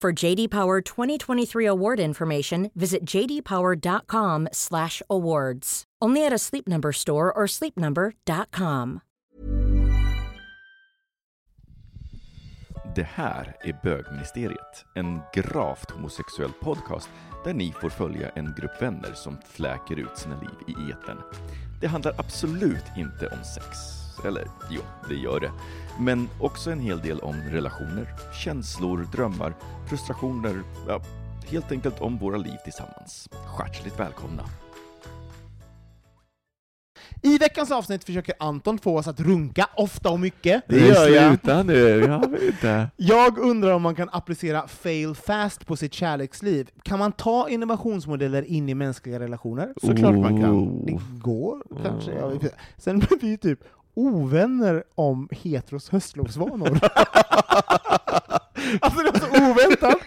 For JD Power 2023 award information, visit jdpower.com/awards. Only at a Sleep Number store or sleepnumber.com. Det här är Bögministeriet, en gravt homosexuell podcast där ni får följa en grupp vänner som fläker ut sina liv i etern. Det handlar absolut inte om sex. Eller jo, det gör det. Men också en hel del om relationer, känslor, drömmar, frustrationer, ja, helt enkelt om våra liv tillsammans. Hjärtligt välkomna! I veckans avsnitt försöker Anton få oss att runka, ofta och mycket. Det gör jag. Sluta nu, jag vet inte. Jag undrar om man kan applicera fail fast på sitt kärleksliv. Kan man ta innovationsmodeller in i mänskliga relationer? Såklart man kan. Oh. Det går kanske. Inte. Sen blir vi typ ovänner om heteros höstlovsvanor. alltså det var så oväntat!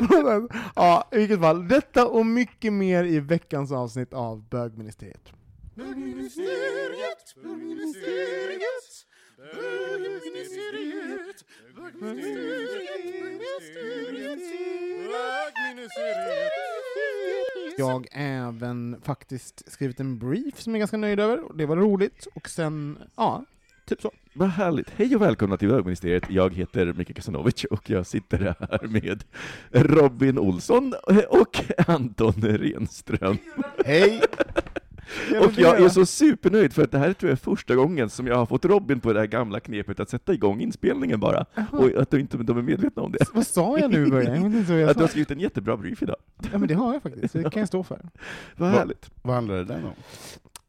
ja, i vilket fall. Detta och mycket mer i veckans avsnitt av Bögministeriet. Bögministeriet, bögministeriet, bögministeriet, Jag har även faktiskt skrivit en brief som jag är ganska nöjd över, och det var roligt. Och sen, ja, typ så. Vad härligt. Hej och välkomna till Bögministeriet. Jag heter Mika Kasanovic och jag sitter här med Robin Olsson och Anton Renström. Hej! Och jag är så supernöjd för att det här tror jag är första gången som jag har fått Robin på det här gamla knepet att sätta igång inspelningen bara, och att de inte de är medvetna om det. Vad sa jag nu i början? Att du har skrivit en jättebra brief idag. Ja men det har jag faktiskt, det kan jag stå för. Vad Va- härligt. Vad handlar det om?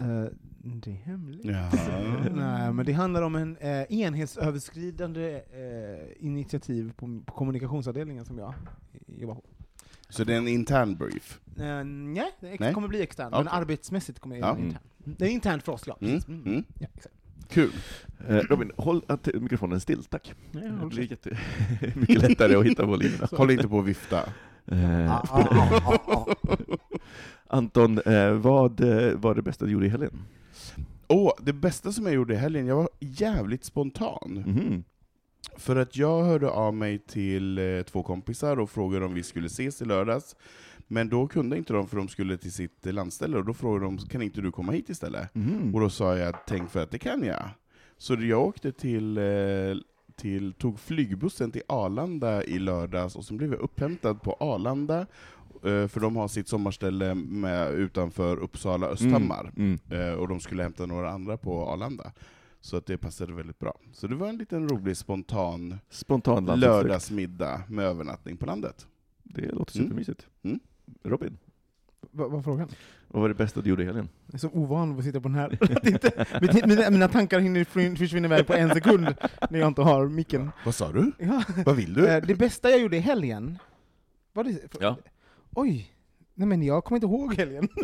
Eh, det är hemligt. Ja. Nej, men det handlar om en eh, enhetsöverskridande eh, initiativ på, på kommunikationsavdelningen som jag jobbar på. Så det är en intern brief? Eh, nej, det Nej. kommer bli externt, men Okej. arbetsmässigt kommer det Ja. vara internt. Det är internt för oss, ja. Mm. Mm. mm. Ja, exakt. Kul. Eh, Robin, håll att mikrofonen still, tack. Ja, Det blir jätte, mycket lättare att hitta volymerna. Håll inte på att vifta. Eh, Ah, ah, ah, ah, ah. Anton, eh, vad var det bästa du gjorde i helgen? Åh, det bästa som jag gjorde i helgen, jag var jävligt spontan. Mhm. För att jag hörde av mig till eh, två kompisar och frågade om vi skulle ses i lördags. Men då kunde inte de för de skulle till sitt eh, landställe, och då frågade de kan inte du komma hit istället? Mhm. Och då sa jag tänk för att det kan jag. Så jag åkte till, eh, till, tog flygbussen till Arlanda i lördags, och så blev jag upphämtad på Arlanda, för de har sitt sommarställe med, utanför Uppsala, Östhammar. Mm. Eh, och de skulle hämta några andra på Arlanda. Så att det passade väldigt bra. Så det var en liten rolig spontan Spontan lördagsmiddag med övernattning på landet. Det låter Mm. supermysigt. Mm. Robin, Vad var frågan? vad var det bästa du gjorde i helgen? Jag är så ovan att sitta på den här. Inte, mina, mina tankar hinner försvin- försvinna iväg på en sekund när jag inte har micken. Vad sa du? Ja. Vad vill du? Eh, Det bästa jag gjorde i helgen, var det... Ja. Oj! Nej men jag kommer inte ihåg helgen.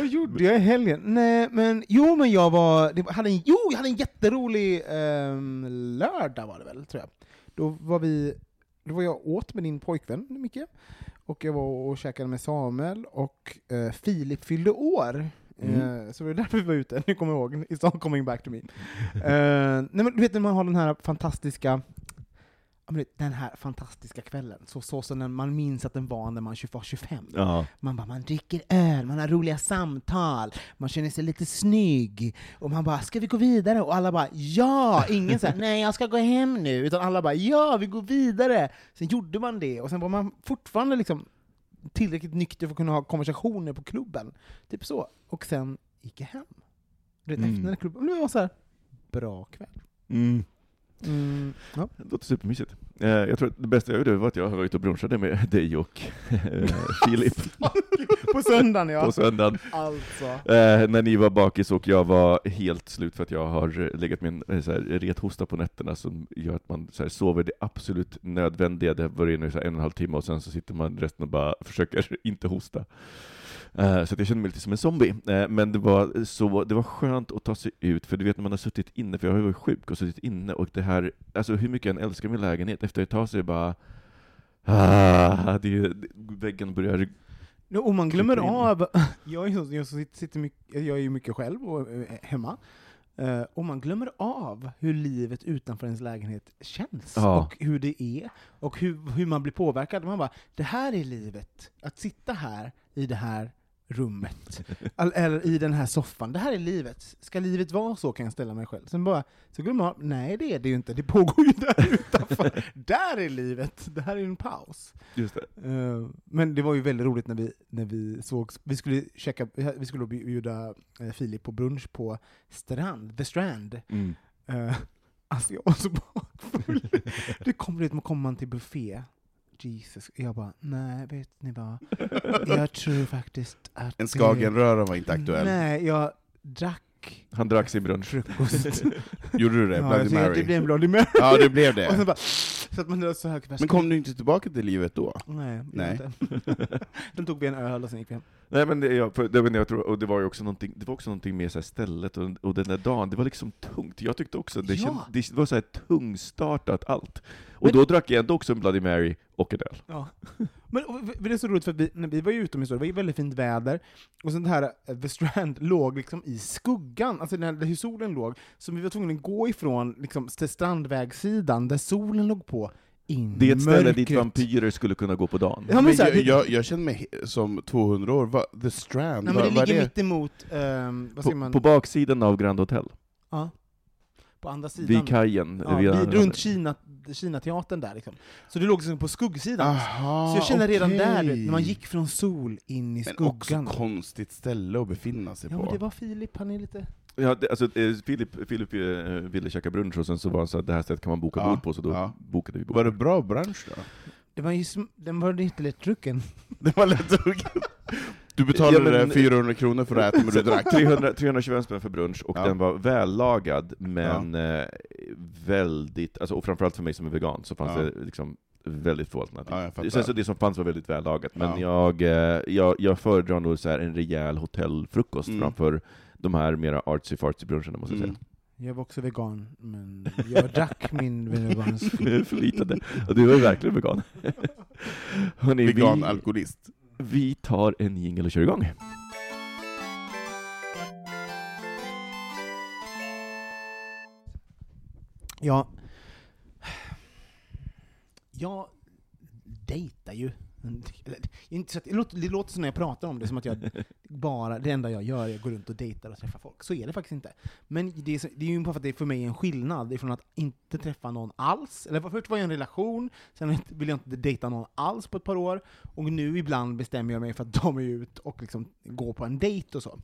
Vad gjorde jag i helgen? Nej men, jo men jag var, det var- hade en, jo jag hade en jätterolig ehm, lördag var det väl, tror jag. Då var vi, då var jag åt med din pojkvän mycket, och jag var och käkade med Samuel, och eh, Filip fyllde år. Mm. Eh, så det var därför vi var ute, nu kommer jag ihåg, it's all coming back to me. Eh, nej men du vet när man har den här fantastiska den här fantastiska kvällen, så, så som man minns att den var när man var 25. Ja. Man bara, man dricker öl, man har roliga samtal, man känner sig lite snygg, och man bara, ska vi gå vidare? Och alla bara, ja! Ingen säger nej jag ska gå hem nu, utan alla bara, ja vi går vidare! Sen gjorde man det, och sen var man fortfarande liksom tillräckligt nykter för att kunna ha konversationer på klubben. Typ så. Och sen gick jag hem. Vet, Mm. Efter den klubben. Och det var så här, bra kväll. Mm. Mm, ja. Det låter supermysigt. Eh, jag tror att det bästa jag gjorde var att jag var ute och brunchade med dig och eh, Filip På söndagen ja. på söndagen. Alltså. Eh, när ni var bakis och jag var helt slut för att jag har eh, legat med en så här, rethosta på nätterna som gör att man så här, sover det absolut nödvändiga. Det börjar nu så här, en och en halv timme och sen så sitter man resten och bara försöker inte hosta. Eh, så jag kände mig lite som en zombie. Eh, men det var, så, det var skönt att ta sig ut, för du vet när man har suttit inne, för jag har ju varit sjuk och suttit inne, och det här, alltså hur mycket jag än älskar min lägenhet, efter ett tag så är det bara Ah, det, väggen börjar... No, och man glömmer av, jag är, så, jag, sitter, mycket, jag är ju mycket själv och, eh, hemma, och man glömmer av hur livet utanför ens lägenhet känns, Ja. och hur det är, och hur, hur man blir påverkad. Man bara, det här är livet, att sitta här i det här rummet, All- eller i den här soffan, det här är livet. Ska livet vara så kan jag ställa mig själv. Sen bara, så glömmer man nej det är det ju inte, det pågår ju där utanför. där är livet, det här är en paus. Just det. Eh, men det var ju väldigt roligt när vi, när vi såg, vi skulle checka, vi skulle bjuda uh, Filip på brunch på Strand, The Strand. Mm. Uh, alltså jag var så bakfull. det kom, du vet, man kommer man till buffé, Jesus, jag bara, nej vet ni vad, jag tror faktiskt att... En Skagenröra var inte aktuell. Nej, jag drack Han drack sin brunch. frukost. Gjorde du det? ja, Bloody jag- Det Mary? blev en Bloody Mary. Ja, det blev Och sen det. bara, så att man så här, Men kom du inte tillbaka till livet då? Nej, Nej. inte. Då tog vi en öl och sen gick vi hem. Nej men det, jag, för, det, men jag tror, och det var ju också någonting, det var också någonting med så här stället och, och den där dagen, det var liksom tungt. Jag tyckte också, det, Ja. känd, det var så här tungstartat allt. Och Men- då drack jag ändå också en Bloody Mary och en öl. Ja. Men och, det är så roligt för vi, när vi var ju utomhus, det var ju väldigt fint väder, och sen det här eh, The Strand låg liksom i skuggan, alltså där, där solen låg, så vi var tvungna att gå ifrån liksom, till strandvägssidan, där solen låg på, in Det är ett ställe dit vampyrer skulle kunna gå på dagen. Ja, men Men så här, jag, det- jag, jag känner mig som 200 år. Va, The Strand, Nej, men vad, det ligger det? mitt emot, ehm, vad På, man, på baksidan av Grand Hotel, ja, på andra sidan. vid kajen. Ja, vid- vid, runt Kina, Kina-teatern där liksom. Så det låg liksom på skuggsidan. Aha, så jag kände redan okej. där, du när man gick från sol in i Men också skuggan. konstigt ställe att befinna sig Ja på. men det var Filip, han är lite... Ja, det, alltså, eh, Filip, Filip eh, ville käka brunch och sen så var han så att det här stället kan man boka Ja, bord på, så då ja. bokade vi bord. Var det bra bransch då? Det var ju den var inte lättdrucken. Det var lätt att... Du betalade Ja, men- 400 kronor för att äta, men du drack. 300, 325 spänn för brunch, och Ja. den var vällagad, men eh, väldigt, alltså, och framförallt för mig som är vegan, så fanns Ja. det liksom väldigt få alternativ. Ja. Sen så det som fanns var väldigt vällagat, men Ja. jag, eh, jag, jag föredrar nog så här en rejäl hotellfrukost Mm. framför de här mera artsy-fartsy bruncherna, måste jag Mm. säga. Jag var också vegan, men jag drack min vegansk... Förlitade. Och du var ju verkligen vegan. Hörrni, Vegan vi, alkoholist. vi tar en jingel och kör igång. Ja... Jag dejtar ju. Inte så att, det, låter, det låter som när jag pratar om det, som att jag bara, det enda jag gör är att gå runt och dejta och träffa folk. Så är det faktiskt inte. Men det är, det är ju bara för att det för mig är en skillnad ifrån att inte träffa någon alls, eller först var jag i en relation, sen vill jag inte dejta någon alls på ett par år, och nu ibland bestämmer jag mig för att ta mig ut och liksom gå på en dejt och så.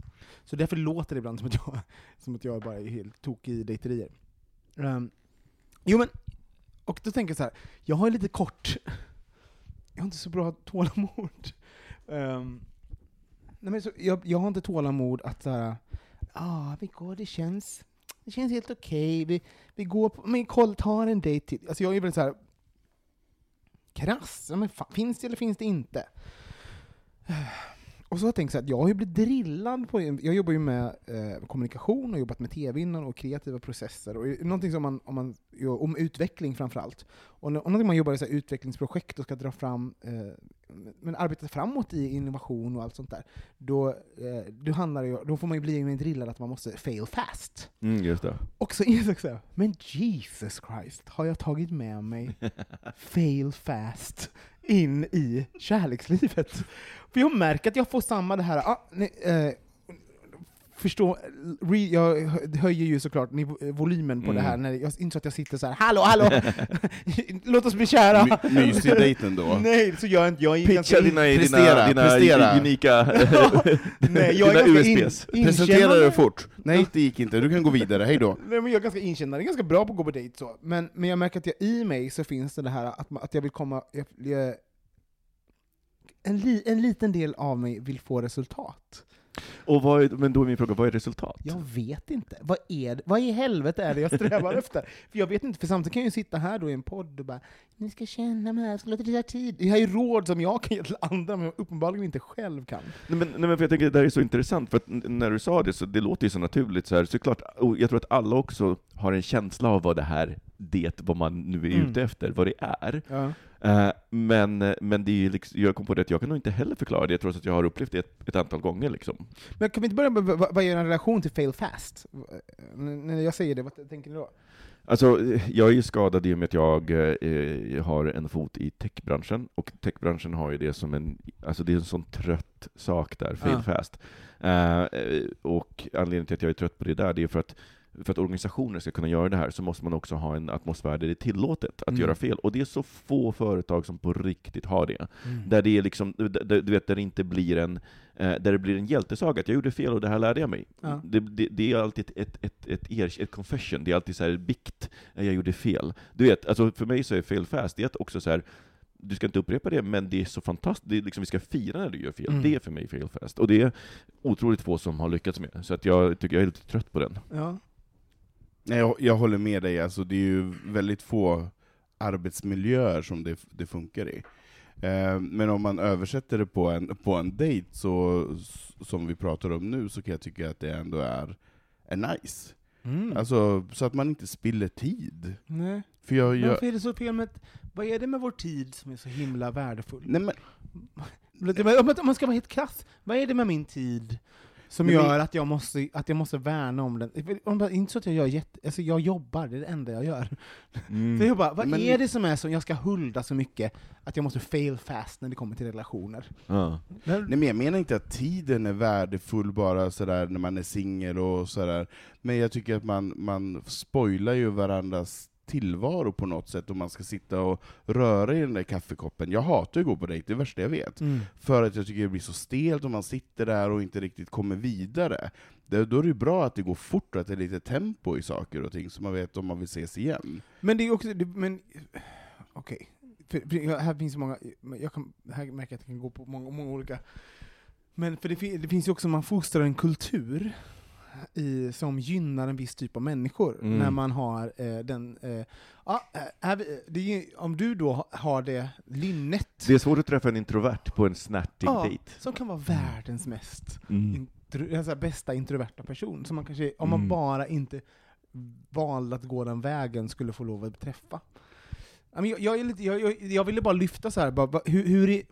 Så därför låter det ibland som att jag, som att jag bara är helt tokig i dejterier. Um, jo men, och då tänker jag så här, jag har lite kort, jag har inte så bra tålamod. Um, nej men så, jag, jag har inte tålamod att såhär, ah, vi går, det känns, det känns helt okej, vi, vi går på, men koll, tar en dejt till. Alltså jag är väldigt såhär krass, men fan, finns det eller finns det inte? Och så har jag tänkt så att jag har ju blivit drillad på, jag jobbar ju med eh, kommunikation och jobbat med tv innan och kreativa processer, och någonting som man, om, man, om utveckling framför allt. Och, och någonting man jobbar i så utvecklingsprojekt och ska dra fram eh, men arbetar framåt i innovation och allt sånt där, då, eh, då, handlar det, då får man ju bli drillad att man måste fail fast. Mm, just det. Och så insåg jag men Jesus Christ, har jag tagit med mig fail fast in i kärlekslivet? För jag märker att jag får samma det här, ah, nej, eh, förstå, re, jag höjer ju såklart volymen på Mm. det här, när jag insåg att jag sitter så här, hallå, hallå, låt oss bli kära! My, mysig dejten då. Nej, så gör jag inte, jag är Pitcha in- dina, dina, prestera, dina prestera. unika Nej, jag är dina ganska in, USPs. Presentera dig fort. Nej, det gick inte. Du kan gå vidare. Hej då. Nej, men jag är ganska inkännande, ganska bra på att gå på dejt så. Men, men jag märker att jag, i mig så finns det det här att, att jag vill komma... Jag, jag, en, li, en liten del av mig vill få resultat. Och vad är, men då är min fråga, vad är resultat? Jag vet inte. Vad, är det, vad i helvete är det jag strävar efter? För jag vet inte, för samtidigt kan jag ju sitta här då i en podd och bara ni ska känna mig, jag ska låta det ta tid. Jag har ju råd som jag kan ge till andra, men uppenbarligen inte själv kan. Nej, men, nej, men för jag tänker det där är så intressant, för att när du sa det, så det låter ju så naturligt. Så här, så klart, och jag tror att alla också har en känsla av vad det här, det, vad man nu är Mm. ute efter, vad det är. Ja. Eh, men, men det är liksom, jag kom på det att jag kan nog inte heller förklara det, trots att jag har upplevt det ett, ett antal gånger. Liksom. Men kan vi inte börja med vad, vad är er relation till fail fast? N- När jag säger det, vad tänker ni då? Alltså, jag är ju skadad i och med att jag eh, har en fot i techbranschen, och techbranschen har ju det som en, alltså det är en sån trött sak där, fail Ja. fast. Eh, och anledningen till att jag är trött på det där, det är för att för att organisationer ska kunna göra det här så måste man också ha en atmosfär där det är tillåtet att Mm. göra fel. Och det är så få företag som på riktigt har det. Mm. Där det är liksom, där, du vet, där det inte blir en, eh, där det blir en hjältesaga, att jag gjorde fel och det här lärde jag mig. Ja. Det, det, det är alltid ett, ett, ett, ett, ett confession, det är alltid så här bikt, eh, jag gjorde fel. Du vet, alltså för mig så är att också så här du ska inte upprepa det, men det är så fantastiskt, det är liksom, vi ska fira när du gör fel. Mm. Det är för mig fail fast. Och det är otroligt få som har lyckats med, så att jag tycker jag är lite trött på den. Ja. Nej, jag, jag håller med dig, alltså, det är ju väldigt få arbetsmiljöer som det, det funkar i. Eh, men om man översätter det på en, på en dejt, så, som vi pratar om nu, så kan jag tycka att det ändå är, är nice. Mm. Alltså, så att man inte spiller tid. Nej. För jag, jag, varför är det så fel med, vad är det med vår tid som är så himla värdefull? nej men, Om man- om man ska vara helt krass, vad är det med min tid som Men gör att, jag måste, att jag måste värna om den? Om det- Inte så att jag gör jätte, alltså jag jobbar, det är det enda jag gör. Mm. Så jag bara, vad Men- är det som är så jag ska hulda så mycket att jag måste fail fast när det kommer till relationer? Ja. nej men jag menar inte att tiden är värdefull bara sådär när man är singel och sådär, men jag tycker att man, man spoilar ju varandras tillvaro på något sätt om man ska sitta och röra i den där kaffekoppen. Jag hatar att gå på dejt, det är det värsta jag vet. För att jag tycker det blir så stelt om man sitter där och inte riktigt kommer vidare. Det, då är det ju bra att det går fort och att det är lite tempo i saker och ting, så man vet om man vill ses igen. Men det är också, det, men okej. För, för jag- här finns så många, jag kan, här märker jag att det kan gå på många, många olika. Men för det, det finns ju också, man fostrar en kultur i, som gynnar en viss typ av människor, Mm. när man har eh, den, eh, är vi- det om du då ha- har det lynnet, Det är svårt att träffa en introvert på en snärtig Ja. dejt. som kan vara världens mest Mm. intro, alltså bästa introverta person, som man kanske, om man Mm. bara inte valde att gå den vägen, skulle få lov att träffa. Jag, jag, jag, jag, ville bara lyfta så här, bara, hur, hur är,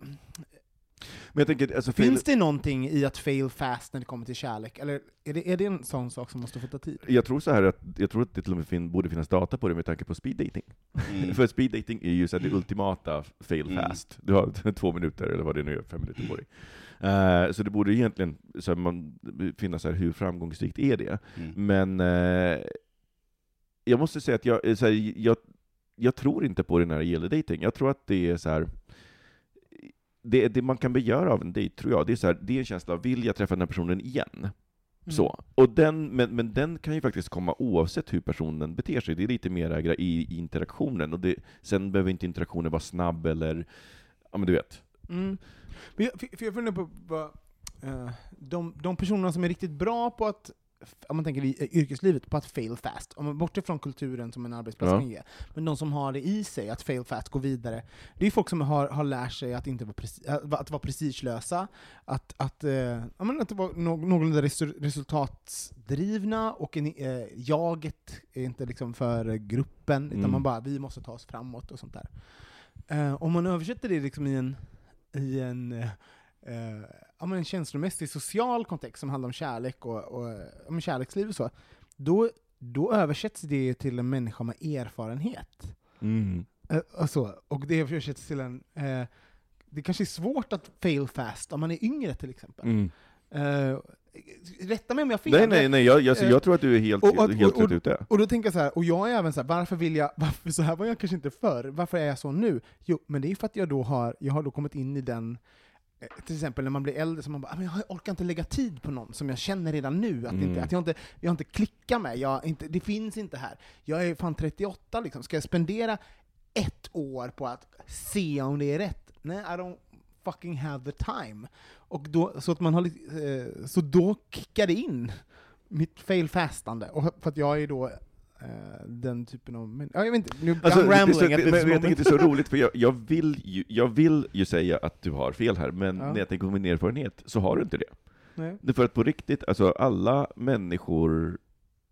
Men jag tänker, alltså, fail- finns det någonting i att fail fast när det kommer till kärlek? Eller är det, är det en sån sak som måste få ta tid? jag tror så här att, jag tror att det till och med fin, borde finnas data på det med tanke på speed dating. Mm. För speed dating är ju så här det ultimata fail Mm. fast. Du har två minuter, eller vad det nu är, fem minuter på dig. Eh, så det borde egentligen så här, man, finnas så här, hur framgångsrikt är det? Mm. Men eh, jag måste säga att jag, så här, jag, jag tror inte på det när det gäller dating. Jag tror att det är så här. Det, det man kan begära av en dejt, tror jag, det är, så här, det är en känsla av, vill jag träffa den här personen igen? Så. Och den, men, men den kan ju faktiskt komma oavsett hur personen beter sig. Det är lite mer i, i interaktionen. Och det, sen behöver inte interaktionen vara snabb eller, ja men du vet. Mm. Men jag, för, för jag funderar på vad, eh, de, de personerna som är riktigt bra på att, om man tänker i eh, yrkeslivet, på att fail fast, om man bortser från kulturen som en arbetsplats Ja. kan ge, men de som har det i sig, att fail fast, gå vidare, det är folk som har, har lärt sig att inte vara, preci- att, vara prestigelösa, att, att, eh, ja, men att vara nå- någorlunda resu- resultatsdrivna, och en, eh, jaget är inte liksom för gruppen, utan Mm. man bara, vi måste ta oss framåt och sånt där. Eh, om man översätter det liksom i en i en, eh, eh, ja, men en känslomässig, social kontext som handlar om kärlek och, och men kärleksliv och så, då, då översätts det till en människa med erfarenhet. Mm. Eh, och, så. och det översätts till en... Eh, det kanske är svårt att fail fast om man är yngre till exempel. Mm. Eh, rätta mig om jag har fel. Nej, nej, nej, jag, jag, Eh, jag tror att du är helt, och- och- helt och- rätt ute. Och då tänker jag så här, och jag är även så här, varför vill jag, varför, så här var jag kanske inte förr, varför är jag så nu? Jo, men det är för att jag då har, jag har då kommit in i den, eh, till exempel när man blir äldre, så man bara, "Ah, men jag orkar inte lägga tid på någon som jag känner redan nu, att, Mm. inte, att jag inte, jag inte klickar med, jag inte, det finns inte här. Jag är fan 38 liksom, ska jag spendera ett år på att se om det är rätt? Nej, I don't fucking have the time. Och då, så, att man har, eh, så då kickar det in, mitt fail fastande, och för att jag är då den typen av män- ja, jag vet inte, nu Alltså, I'm det, är så, rambling at det, men jag tycker det är så roligt, för jag, jag, vill ju, jag vill ju säga att du har fel här, men Ja. när jag tänker på min erfarenhet så har du inte det. Nej. Det för att på riktigt, alltså alla människor,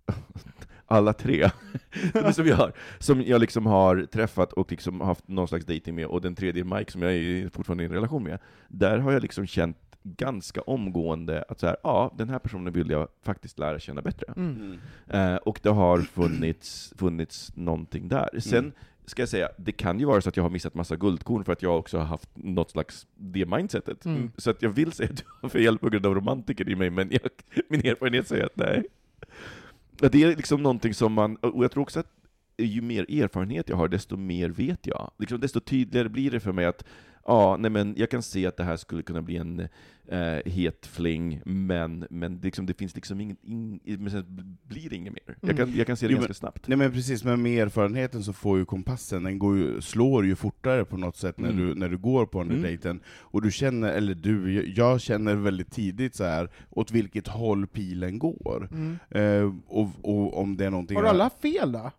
alla tre, som jag har, som jag liksom har träffat och liksom haft någon slags dating med, och den tredje Mike som jag är fortfarande i en relation med, där har jag liksom känt ganska omgående att så här, ja, den här personen vill jag faktiskt lära känna bättre. Mm. Eh, och det har funnits, funnits någonting där. Sen Mm. ska jag säga, det kan ju vara så att jag har missat massa guldkorn för att jag också har haft något slags det mindsetet. Mm. Så att jag vill säga att du har fel på grund av romantiker i mig, men jag, min erfarenhet säger att nej. Att Det är liksom någonting som man, och jag tror också att ju mer erfarenhet jag har, desto mer vet jag. Liksom, desto tydligare blir det för mig att ja, nej men jag kan se att det här skulle kunna bli en eh, het fling, men, men det, liksom, det finns liksom ingen, in, men sen blir det inget mer. Jag kan, jag kan se det Jo, men- ganska snabbt. Nej men precis, men med erfarenheten så får ju kompassen, den går ju, slår ju fortare på något sätt när, Mm. du, när du går på den där Mm. dejten. Och du känner, eller du, jag känner väldigt tidigt så här åt vilket håll pilen går. Mm. Eh, och, och om det är någonting... Har jag- alla fel då?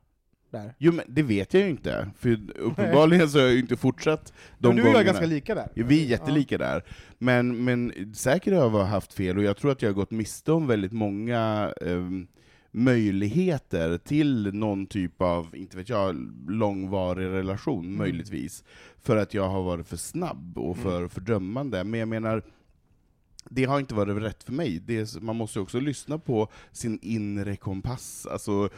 Där? Jo men det vet jag ju inte, för uppenbarligen så har jag ju inte fortsatt de Men du och jag är gångerna. ganska lika där. Ja, vi är jättelika där. Men, men säkert har jag haft fel, och jag tror att jag har gått miste om väldigt många ehm, möjligheter till någon typ av, inte vet jag, långvarig relation, Mm. möjligtvis. För att jag har varit för snabb och för fördömande. Men jag menar, det har inte varit rätt för mig. Det är, man måste ju också lyssna på sin inre kompass. Alltså,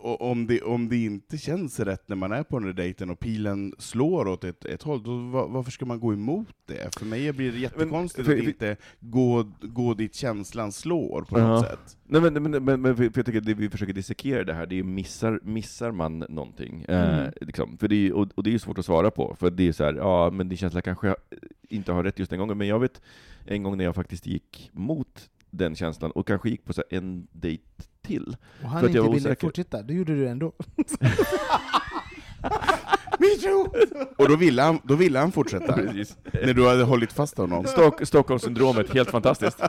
om det, om det inte känns rätt när man är på den där dejten och pilen slår åt ett, ett håll, då, va- varför ska man gå emot det? För mig blir det jättekonstigt för- att inte gå, gå dit känslan slår på något Ja. sätt. Nej, men, men, men, men för jag tycker att det vi försöker dissekera det här, det är missar, missar man någonting? Mm. Eh, liksom. för det är, och, och det är ju svårt att svara på, för det är så här, ja men din känsla kanske inte har rätt just den gången, men jag vet en gång när jag faktiskt gick mot den känslan, och kanske gick på så här, en dejt till. Och han För att jag inte var ville osäker. fortsätta, då gjorde du det ändå. Och då ville han, då ville han fortsätta, Precis. när du hade hållit fast honom. Stock, Stockholmssyndromet, helt fantastiskt.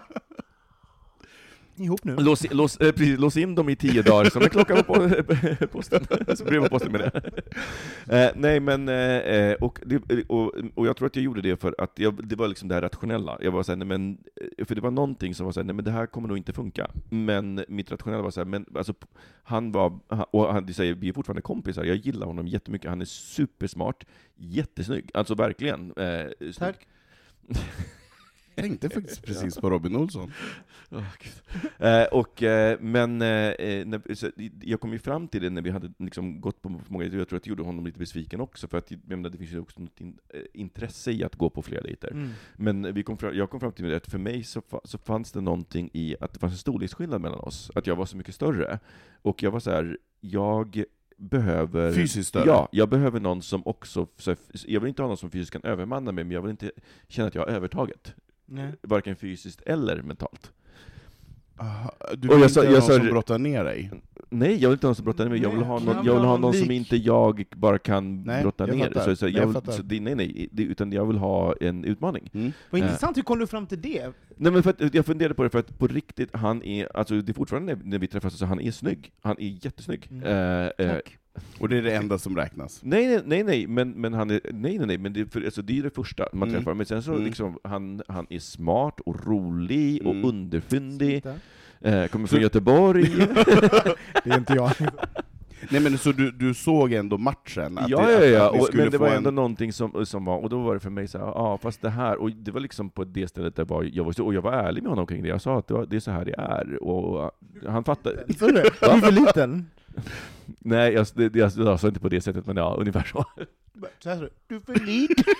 Ihop nu. Lås, lås, eh, precis, lås in dem i tio dagar, som en klocka på på posten. Så brev på posten med det. Eh, nej men, eh, eh, och, det, och, och jag tror att jag gjorde det för att jag, det var liksom det här rationella. Jag var såhär, nej men, eh, för det var någonting som var såhär, nej men det här kommer nog inte funka. Men mitt rationella var såhär, men alltså, han var, och han det säger, vi är fortfarande kompisar, jag gillar honom jättemycket, han är supersmart, jättesnygg, alltså verkligen. Eh. Tack. tänkte faktiskt precis på Robin Olsson. Gud. Eh, och, eh, men eh, eh, när, så, jag kom ju fram till det när vi hade liksom gått på många jag tror att det gjorde honom lite besviken också, för att jag menar, det finns ju också något in, eh, intresse i att gå på fler dejter. Mm. Men vi kom fram, jag kom fram till att för mig så, så fanns det någonting i att det fanns en storleksskillnad mellan oss, att jag var så mycket större. Och jag var så här, jag behöver... Fysiskt större? Ja, jag behöver någon som också, så, jag vill inte ha någon som fysiskt kan övermanna mig, men jag vill inte känna att jag har övertaget. Nej. Varken fysiskt eller mentalt. Aha, du vill jag inte ha jag någon sa- som brottar ner dig? Nej, jag vill inte ha någon som brottar ner mig, jag vill Nej, ha någon, jag jag vill ha någon som inte jag bara kan Nej, brotta jag ner. Så, så Nej, jag jag vill, fattar. så nej, nej, utan jag vill ha en utmaning. Mm. Vad Eh. intressant, hur kom du fram till det? Nej men för att, jag funderade på det, för att på riktigt, han är, alltså det är fortfarande när, när vi träffas, så han är snygg. Han är jättesnygg. Mm. Eh, eh, Tack. Och det är det enda som räknas? nej, nej, nej, nej, men, men han är, nej, nej, nej, men det, är för, alltså, det är det första man Mm. träffar. Men sen så Mm. liksom, han, han är smart och rolig och Mm. underfundig, Sluta. eh, kommer från Göteborg. Det är inte jag. Nej men så du, du såg ändå matchen? Att ja, det, ja, ja, och, men det var en- ändå någonting som, som var, och då var det för mig så här, ja fast det här, och det var liksom på det stället där var, jag var, och jag var ärlig med honom kring det, jag sa att det, var, det är så här det är, och han fattade. Du är för liten. Nej, jag, det, jag, jag sa inte på det sättet, men ja, ungefär så. Så här sa du. Du är för liten.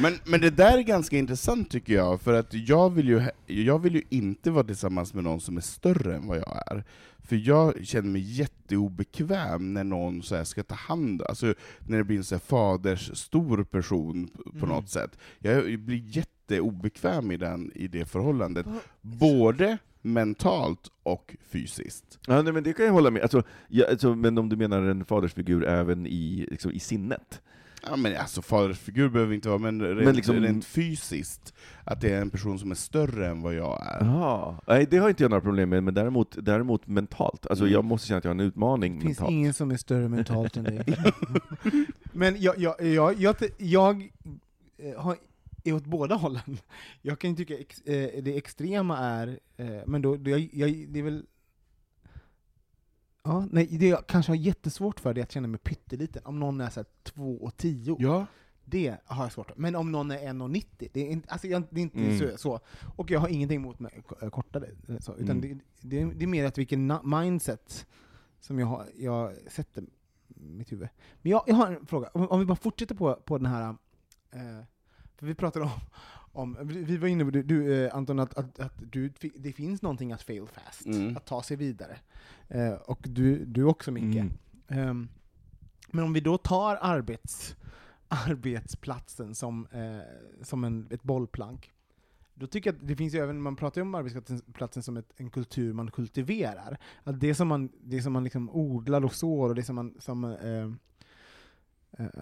Men, men det där är ganska intressant tycker jag, för att jag vill, ju, jag vill ju inte vara tillsammans med någon som är större än vad jag är. För jag känner mig jätteobekväm när någon så här ska ta hand alltså när det blir en så här faders stor person på Mm. något sätt. Jag blir jätteobekväm i, den, i det förhållandet, både mentalt och fysiskt. Ja, nej, men det kan jag hålla med alltså, ja, alltså, men om du menar en fadersfigur även i, liksom, i sinnet? Ja men alltså fadersfigur behöver inte vara, men rent, Men liksom- rent fysiskt, att det är en person som är större än vad jag är. Jaha. Nej, det har inte jag några problem med, men däremot, däremot mentalt. Alltså, Mm. jag måste känna att jag har en utmaning Det finns mentalt. ingen som är större mentalt än dig. Men jag, jag, jag, jag, jag eh, har, är åt båda hållen. Jag kan ju tycka ex, eh, det extrema är, eh, men då, det, jag, jag, det är väl Ja, nej, det jag kanske har jättesvårt för det är att känna mig pytteliten. Om någon är så här 2 och 10, Ja. det har jag svårt för. Men om någon är 1,90, det är inte, alltså jag, det är inte Mm. så, så. Och jag har ingenting emot mig k- kortare, eh, så, utan Mm. det, det, är- det är mer att vilken mindset som jag, har, jag sätter mitt huvud. Men jag, jag har en fråga, om, om vi bara fortsätter på, på den här, eh, vi pratade om, om vi var inne på, du, du eh, Anton, att, att, att du, det finns någonting att fail fast, Mm. att ta sig vidare. Eh, och du, du också Micke. Mm. Ehm, men om vi då tar arbets, arbetsplatsen som, eh, som en, ett bollplank, då tycker jag att det finns ju även, man pratar ju om arbetsplatsen som ett, en kultur man kultiverar. Att det som man, det som man liksom odlar och sår, och det som man, som, eh,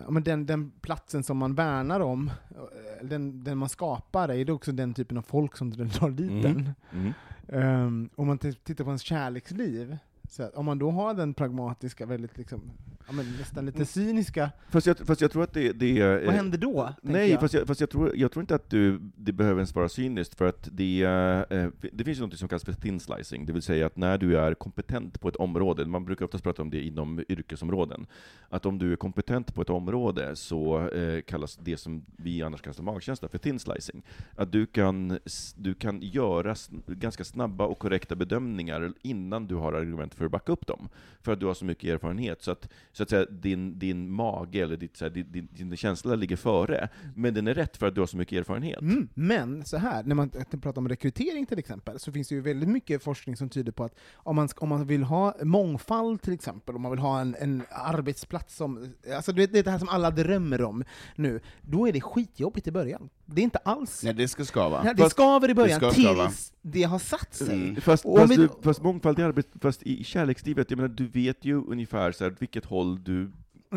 men den, den platsen som man värnar om, eh, den, den man skapar, är det också den typen av folk som drar dit Mm. den. Mm. Um, om man tittar på ens kärleksliv, så om man då har den pragmatiska, väldigt liksom, ja, men nästan lite cyniska, Fast, jag, fast jag tror att det, det är... vad händer då? Nej, jag? fast, jag, fast jag, tror, jag tror inte att du, det behöver ens vara cyniskt, för att det, eh, det finns något som kallas för thin slicing, det vill säga att när du är kompetent på ett område, man brukar oftast prata om det inom yrkesområden, att om du är kompetent på ett område så eh, kallas det som vi annars kallar för magkänsla för thin slicing. Att du kan, du kan göra ganska snabba och korrekta bedömningar innan du har argument för att backa upp dem, för att du har så mycket erfarenhet, så att, så att säga, din, din mage eller ditt, så här, din, din, din känsla ligger före, men den är rätt för att du har så mycket erfarenhet. Mm, men så här, när man pratar om rekrytering till exempel, så finns det ju väldigt mycket forskning som tyder på att om man, om man vill ha mångfald till exempel, om man vill ha en, en arbetsplats som, alltså det, det är det här som alla drömmer om nu, då är det skitjobbigt i början. Det är inte alls... Nej, det ska skava. Nej, det skaver i början, ska skava. tills det har satt sig. Mm. Fast, fast, vi- du, fast mångfald i arbet, fast i kärlekslivet, jag menar, du vet ju ungefär så här, vilket håll du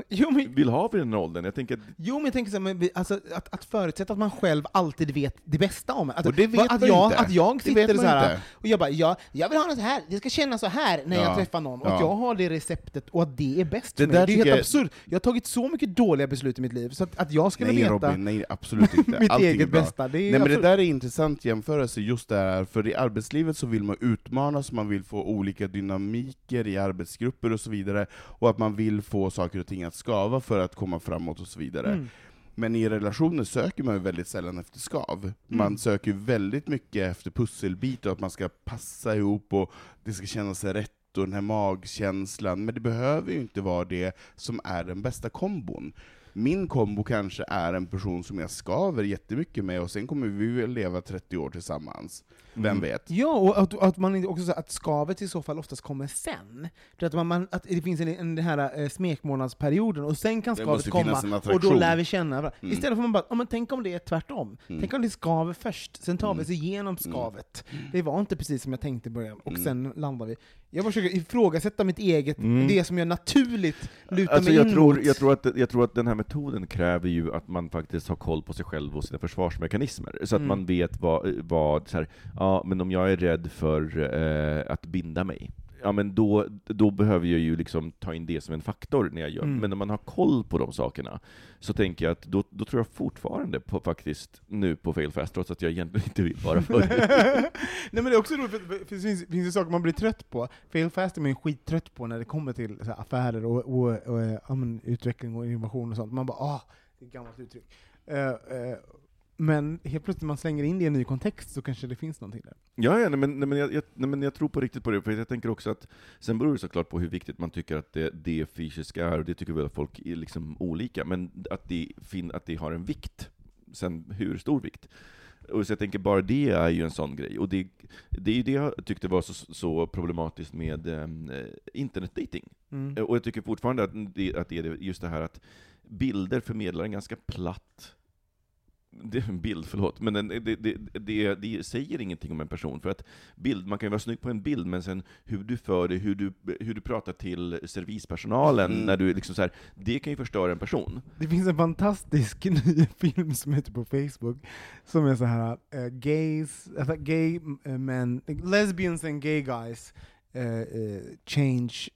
Jo, men, vill ha vid den åldern. Jag tänker att Jo, men jag tänker så här, men alltså, att, att förutsätta att man själv alltid vet det bästa om. Att, Och det vet att man jag, inte. Att jag sitter så här, inte. och jag bara, ja, jag vill ha något så här, det ska kännas så här när Ja. jag träffar någon, och Ja. att jag har det receptet, och att det är bäst Det för mig. där Det är helt jag- absurt. Jag har tagit så mycket dåliga beslut i mitt liv, så att, att jag skulle Nej veta Robin, nej absolut inte. mitt Allting eget bästa. Det Nej men det absolut- där är intressant jämförelse, just det här, för i arbetslivet så vill man utmanas, man vill få olika dynamiker i arbetsgrupper och så vidare, och att man vill få saker och ting att skava för att komma framåt och så vidare. Mm. Men i relationer söker man ju väldigt sällan efter skav. Man Mm. söker ju väldigt mycket efter pusselbitar, att man ska passa ihop och det ska kännas rätt och den här magkänslan, men det behöver ju inte vara det som är den bästa kombon. Min kombo kanske är en person som jag skaver jättemycket med, och sen kommer vi väl leva 30 år tillsammans. Vem Mm. vet? Ja, och att, att man också så att skavet i så fall oftast kommer sen. Det att, man, man, att det finns en, en, den här eh, smekmånadsperioden, och sen kan skavet komma, och då lär vi känna varandra. Mm. Istället för att man bara, ja, men tänk om det är tvärtom. Mm. Tänk om det skaver först, sen tar vi Mm. oss igenom skavet. Det var inte precis som jag tänkte i början, och Mm. sen landar vi. Jag försöker ifrågasätta mitt eget, Mm. det som jag naturligt lutar Alltså mig jag, in tror, mot. jag, tror att, jag tror att den här metoden kräver ju att man faktiskt har koll på sig själv och sina försvarsmekanismer, så att Mm. man vet vad, vad så här, ja men om jag är rädd för eh, att binda mig, ja men då, då behöver jag ju liksom ta in det som en faktor när jag gör, Mm. men när man har koll på de sakerna, så tänker jag att då, då tror jag fortfarande på faktiskt nu på failfast, trots att jag egentligen inte vill vara för Nej men det är också roligt, för det finns, finns ju saker man blir trött på. Fail fast är man ju skittrött på när det kommer till här, affärer och, och, och ja, utveckling och innovation och sånt. Man bara ah, det är ett gammalt uttryck. Eh, eh, men helt plötsligt när man slänger in det i en ny kontext så kanske det finns någonting där. Ja, ja nej, men, nej, men jag, jag, nej, men jag tror på riktigt på det, för jag tänker också att, sen beror det såklart på hur viktigt man tycker att det, det fysiska är, och det tycker väl folk är liksom olika, men att det, fin, att det har en vikt. Sen hur stor vikt? Och så jag tänker bara det är ju en sån grej, och det, det är ju det jag tyckte var så, så problematiskt med um, internetdating. Mm. Och jag tycker fortfarande att det, att det är just det här att bilder förmedlar en ganska platt det är en bild, förlåt, men den, det, det, det, det säger ingenting om en person, för att bild, man kan ju vara snygg på en bild, men sen hur du för dig, hur du, hur du pratar till servispersonalen, Mm. när du liksom så här, det kan ju förstöra en person. Det finns en fantastisk ny film som heter på Facebook, som är så här eh, gays, alltså gay eh, men, lesbians and gay guys eh, change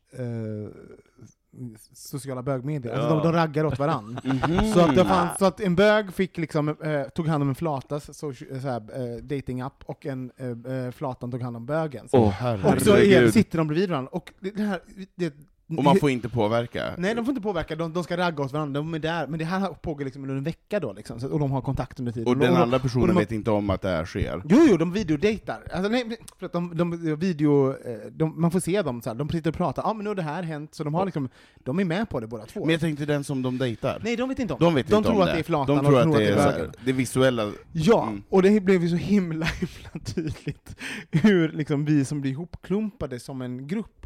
sociala bögmedier. Alltså Ja. de, de raggar åt varann. Mhm. Så att, det fanns, så att en bög fick liksom, eh, tog hand om en flatas så, så här, eh, dating-app, och en eh, eh, flatan tog hand om bögen. Så, Åh, och så är, sitter de bredvid varandra. Och det, det här, det, Och man får inte påverka? Nej, de får inte påverka, de, de ska ragga åt varandra, de är där, men det här pågår liksom under en vecka då, liksom, och de har kontakt under tiden. Och den de, andra personen de vet inte om att det här sker? Jo, jo, de videodejtar. Alltså, nej, för att de, de, video, eh, de, man får se dem, så här, de sitter och pratar, ja ah, men nu har det här hänt, så de, har liksom, de är med på det båda två. Men jag tänkte den som de dejtar? nej, de vet inte om de det. vet de inte tror om att det är flatan, De tror att det är, så bögen. här, det visuella... Ja, Mm. och det blev ju så himla, himla tydligt hur liksom vi som blir ihopklumpade som en grupp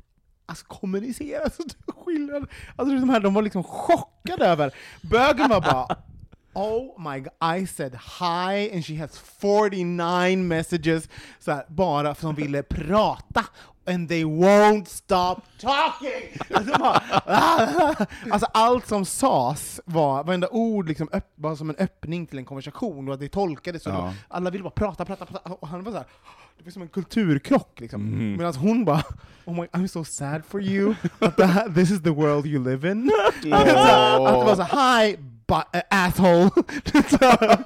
Alltså kommunicerar så skillnad. Alltså de här, de var liksom chockade över, bögen var bara Oh my god, I said hi and she has 49 messages, så här, bara för att de ville prata. And they won't stop talking! Alltså, bara, alltså allt som sades var, varenda ord liksom öpp, var som en öppning till en konversation, och att det tolkades så. Ja. Alla ville bara prata, prata, prata, och han var så här, det var som en kulturkrock liksom. Mhm. Medan hon bara Oh my, I'm so sad for you, här, this is the world you live in. Så här, att det var så hi, äh, asshole!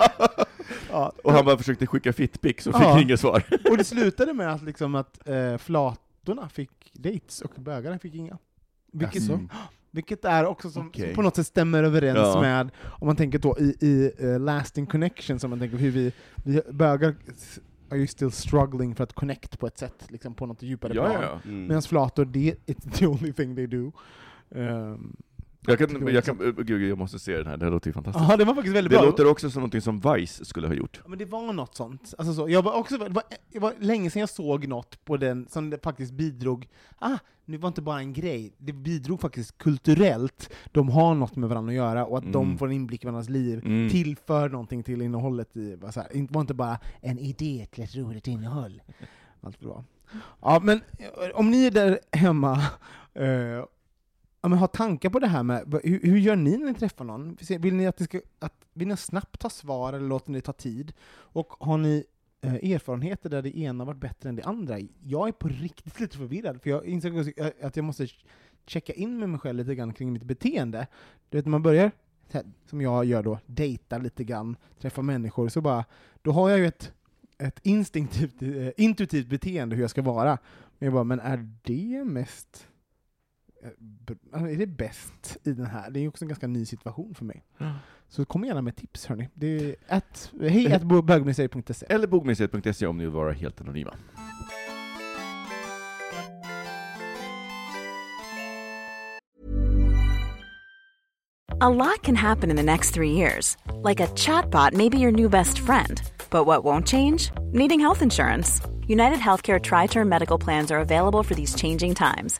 ja. Och han bara försökte skicka fitpics och fick Ja. inget svar. Och det slutade med att, liksom att eh, flatorna fick dates och bögarna fick inga. Vilket, Jaså? vilket är också som, Okej. som på något sätt stämmer överens Ja. med, om man tänker då i, i eh, lasting connection, som man tänker hur vi, vi bögar are you still struggling för att connect på ett sätt, liksom på något djupare Ja, plan. ja, ja. Mm. Medan flator, det it's the only thing they do. Um, Jag, kan, det jag, kan, uh, gud, jag måste se den här, det här låter ju fantastiskt. Ja, det var faktiskt väldigt Det bra. låter också som något som Vice skulle ha gjort. Ja, men det var något sånt. Alltså så, jag var också, det, var, det var länge sedan jag såg något på den som det faktiskt bidrog, ah, det var inte bara en grej, det bidrog faktiskt kulturellt, de har något med varandra att göra, och att de Mm. får en inblick i varandras liv, Mm. tillför någonting till innehållet i, var, så här, inte- var inte bara en idé till ett roligt innehåll. Allt bra. Ja, men eh, om ni är där hemma, eh, ja, men ha tankar på det här med, hur, hur gör ni när ni träffar någon? Vill ni att det ska, att, vill ni snabbt ta svar, eller låter ni det ta tid? Och har ni eh, erfarenheter där det ena varit bättre än det andra? Jag är på riktigt lite förvirrad, för jag insåg eh, att jag måste checka in med mig själv lite grann kring mitt beteende. Du vet, när man börjar, här, som jag gör då, dejta lite grann, träffa människor, så bara, då har jag ju ett, ett instinktivt, eh, intuitivt beteende hur jag ska vara. Men jag bara, men är det mest är det bäst i den här? Det är ju också en ganska ny situation för mig. Så kom gärna med tips hörni. Det är hej at bögmuseet.se. Eller bogmuseet.se om ni vill vara helt anonyma. A lot can happen in the next three years. Like a chatbot may be your new best friend. But what won't change? Needing health insurance. United Healthcare Tri Term Medical Plans are available for these changing times.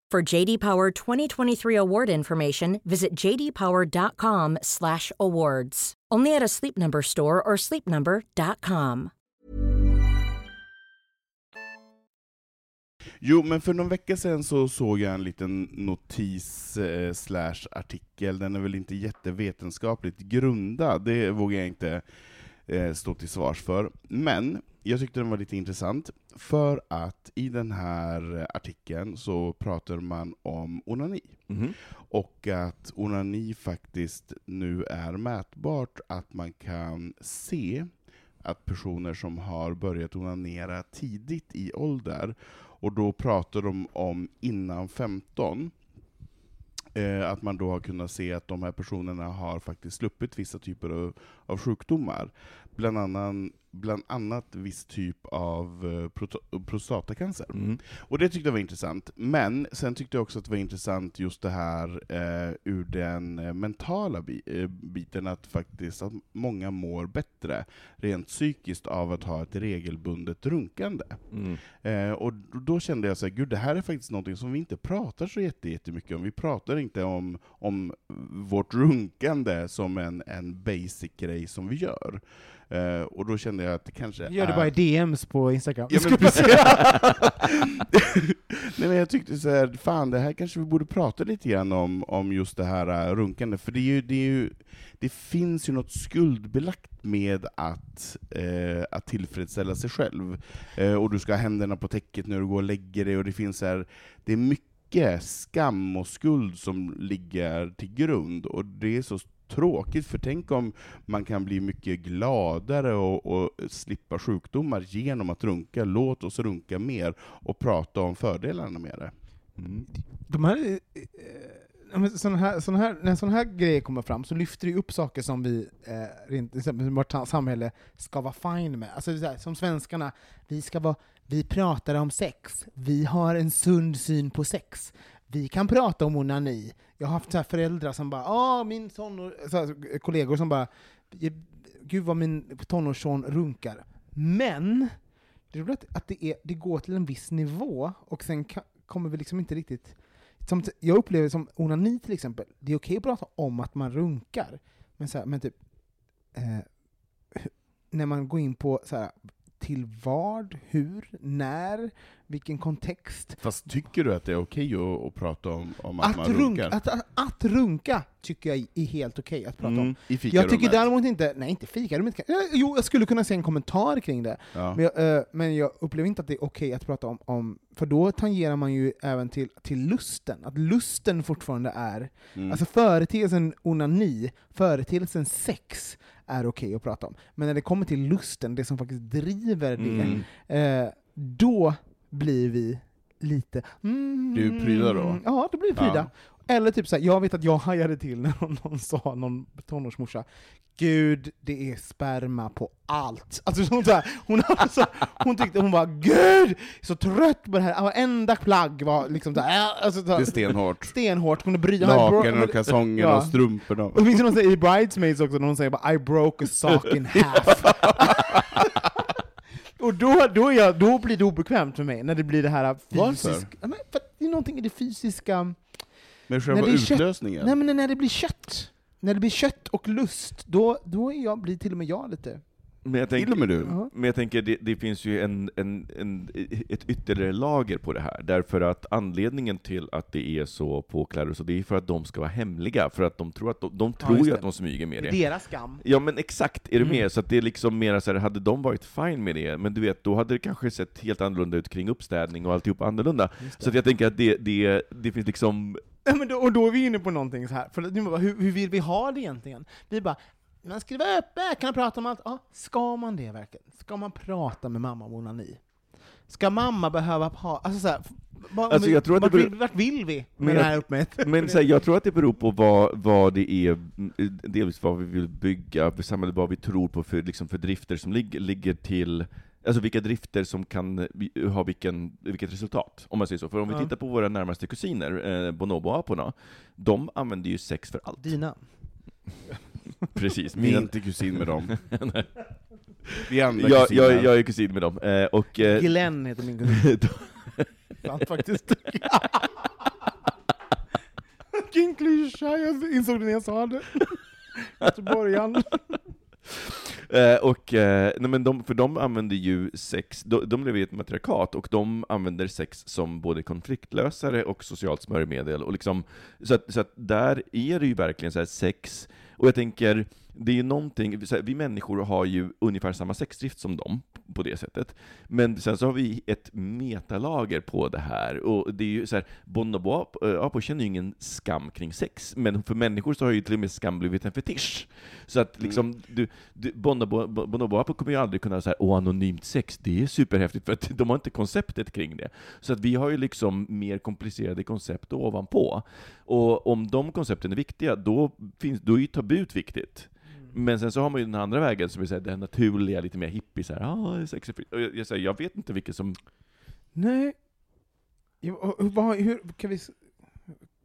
For JD Power 2023 award information, visit jdpower.com/awards. Only at a Sleep Number store or sleepnumber.com. Jo, men för någon vecka sedan så såg jag en liten notis eh, slash artikel, den är väl inte jättevetenskapligt grundad, det vågar jag inte eh, stå till svars för. Men jag tyckte den var lite intressant, för att i den här artikeln så pratar man om onani. Mhm. Och att onani faktiskt nu är mätbart, att man kan se att personer som har börjat onanera tidigt i ålder, och då pratar de om innan 15, eh, att man då har kunnat se att de här personerna har faktiskt sluppit vissa typer av, av sjukdomar. Bland annat, bland annat viss typ av eh, prostatacancer. Mm. Och det tyckte jag var intressant. Men sen tyckte jag också att det var intressant just det här eh, ur den eh, mentala bi- eh, biten, att faktiskt att många mår bättre rent psykiskt av att ha ett regelbundet runkande. Mm. Eh, och då kände jag så här, gud det här är faktiskt någonting som vi inte pratar så jätte- jättemycket om. Vi pratar inte om, om vårt runkande som en, en basic grej som vi gör. Och då kände jag att det kanske Gör det är... bara i DMs på Instagram. Ja, men. Nej, men jag tyckte så här, fan det här kanske vi borde prata lite grann om, om just det här äh, runkande, för det, är ju, det, är ju, det finns ju något skuldbelagt med att, eh, att tillfredsställa sig själv. Eh, och du ska ha händerna på täcket när du går och lägger dig, och det finns så här, det är mycket skam och skuld som ligger till grund, och det är så tråkigt, för tänk om man kan bli mycket gladare och, och slippa sjukdomar genom att runka. Låt oss runka mer och prata om fördelarna med det. Mm. De här, eh, eh, här, såna här, när sådana här grejer kommer fram så lyfter det upp saker som vi, eh, rent, exempel, vårt samhälle ska vara fine med. Alltså, det här, som svenskarna, vi, ska vara, vi pratar om sex, vi har en sund syn på sex. Vi kan prata om onani. Jag har haft så här föräldrar som bara ah, min tonår... Så här, kollegor som bara ”Gud vad min tonårsson runkar”. Men, det är roligt att det, är, det går till en viss nivå, och sen kommer vi liksom inte riktigt... Som, jag upplever som onani till exempel, det är okej att prata om att man runkar, men, så här, men typ... Eh, när man går in på så här, till vad, hur, när, vilken kontext. Fast tycker du att det är okej att, att prata om, om att, Att, man runk, runkar? att, att, att runka tycker jag är helt okej att prata om. Mm, I Jag tycker däremot inte, nej inte fikarummet, eh, jo jag skulle kunna se en kommentar kring det, Ja. men jag, eh, men jag upplever inte att det är okej att prata om, om, för då tangerar man ju även till, till lusten, att lusten fortfarande är, Mm. alltså företeelsen onani, företeelsen sex, är okej att prata om. Men när det kommer till lusten, det som faktiskt driver det, Mm. eh, då blir vi lite... Mm, Blir vi pryda då? Ja, då blir vi pryda. Ja. Eller typ såhär, jag vet att jag hajade till när någon, någon sa, någon tonårsmorsa, Gud, det är sperma på allt. Alltså sånt där. Hon, alltså, hon tyckte, hon var Gud, så trött på det här. Varenda plagg var liksom såhär, äh, alltså, Det är stenhårt. stenhårt. Hon bryta, Lakan och kalsongerna Ja. och strumporna. och det finns någon i Bridesmaids också, när hon säger bara, I broke a sock in half. och då, då, jag, då blir det obekvämt för mig, när det blir det här Varför? fysiska... Ja, men för det är någonting i det fysiska... Med själva När det är kött- utlösningen? Nej men när det blir kött, när det blir kött och lust, då, då är jag, blir till och med jag lite Men jag tänker, med du. Ja. men jag tänker det, det finns ju en, en, en, ett ytterligare lager på det här, därför att anledningen till att det är så påklädda, så det är för att de ska vara hemliga, för att de tror, att de, de tror just ju att de smyger med Det det. är deras skam. Ja men exakt, är du Mm. med? Så att det är liksom mera så här, hade de varit fine med det, men du vet, då hade det kanske sett helt annorlunda ut kring uppstädning och alltihop annorlunda. Så att jag tänker att det, det, det finns liksom Ja, men då, och då är vi inne på någonting så här. för nu bara, hur, hur vill vi ha det egentligen? Vi bara, man ska vara öppen, kan prata om allt. Ja, ska man det verkligen? Ska man prata med mamma om onani? Ska mamma behöva ha, alltså så här, vad, Alltså, jag tror att vart, vill, beror- vart vill vi med Men det här uppmätt? Men så här, jag tror att det beror på vad, vad det är, delvis vad vi vill bygga för samhälle, vad vi tror på för, liksom för drifter som ligger, ligger till Alltså vilka drifter som kan vi- ha vilken, vilket resultat, om man säger så. För om vi Ja. tittar på våra närmaste kusiner, eh, bonobo-aporna, de använder ju sex för allt. Dina. Precis. Vi är inte kusin med dem. Vi är andra jag, jag, jag är kusin med dem. Eh, och, eh, Glenn heter min kusin. Sant faktiskt. Vilken klyscha, jag insåg det när jag sa det. Göteborgaren. Eh, och, eh, nej men de, för de använder ju sex, de, de lever i ett matriarkat, och de använder sex som både konfliktlösare och socialt smörjmedel. Och liksom, så, att, så att där är det ju verkligen så här sex, och jag tänker, det är någonting, vi människor har ju ungefär samma sexdrift som dem, på det sättet. Men sen så har vi ett metalager på det här, och det är ju så här, bonobo-apor känner ju ingen skam kring sex, men för människor så har ju till och med skam blivit en fetisch. Så att liksom, du, du, bonobo, kommer ju aldrig kunna säga åh, anonymt sex, det är superhäftigt, för att de har inte konceptet kring det. Så att vi har ju liksom mer komplicerade koncept ovanpå. Och om de koncepten är viktiga, då, finns, då är ju tabut viktigt. Men sen så har man ju den andra vägen som är så här, den naturliga, lite mer hippie, så här, ah, sex är fritt. Och jag, jag, säger, jag vet inte vilket som... Nej. Ja, och- och vad, hur kan vi...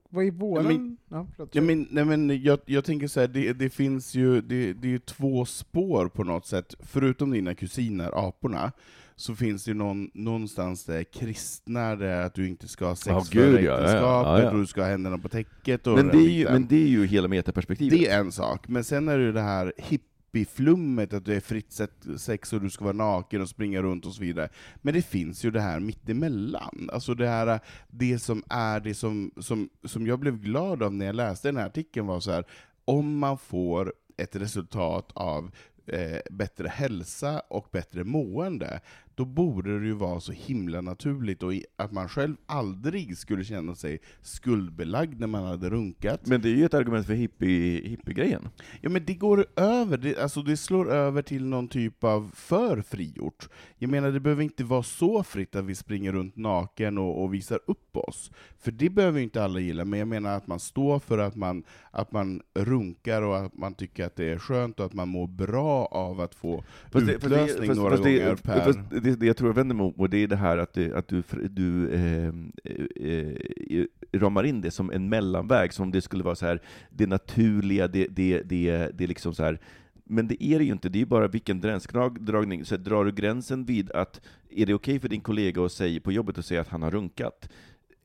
Vad är våran... Men- ja, förlåt. Ja, men, nej, men jag, jag tänker så här, det, det finns ju det, det är ju två spår på något sätt, förutom dina kusiner, aporna, så finns det ju någon, någonstans det kristna, det är att du inte ska ha sex Ja, före gud, ja, ja, äktenskapet, ja, ja. och du ska ha händerna på täcket och Men det, är ju, men det är ju hela metaperspektivet. Det är en sak, men sen är det ju det här hippieflummet, att det är fritt sex- sex och du ska vara naken och springa runt och så vidare. Men det finns ju det här mittemellan, alltså det här, det som är det som, som, som jag blev glad av när jag läste den här artikeln var så här, om man får ett resultat av eh, bättre hälsa och bättre mående, då borde det ju vara så himla naturligt och att man själv aldrig skulle känna sig skuldbelagd när man hade runkat. Men det är ju ett argument för hippie, hippiegrejen. Ja men det går över, det, alltså det slår över till någon typ av för frigjort. Jag menar det behöver inte vara så fritt att vi springer runt naken och, och visar upp oss. För det behöver ju inte alla gilla, men jag menar att man står för att man, att man runkar och att man tycker att det är skönt och att man mår bra av att få Fast fast det- utlösning fast- några fast gånger per... Det, det jag tror jag vänder mig mot, det är det här att, det, att du, du eh, eh, ramar in det som en mellanväg, som om det skulle vara så här det naturliga, det, det, det, det är liksom så här men det är det ju inte, det är ju bara vilken gränsdragning. Så här, drar du gränsen vid att, är det okej för din kollega att säga på jobbet att säga att han har runkat?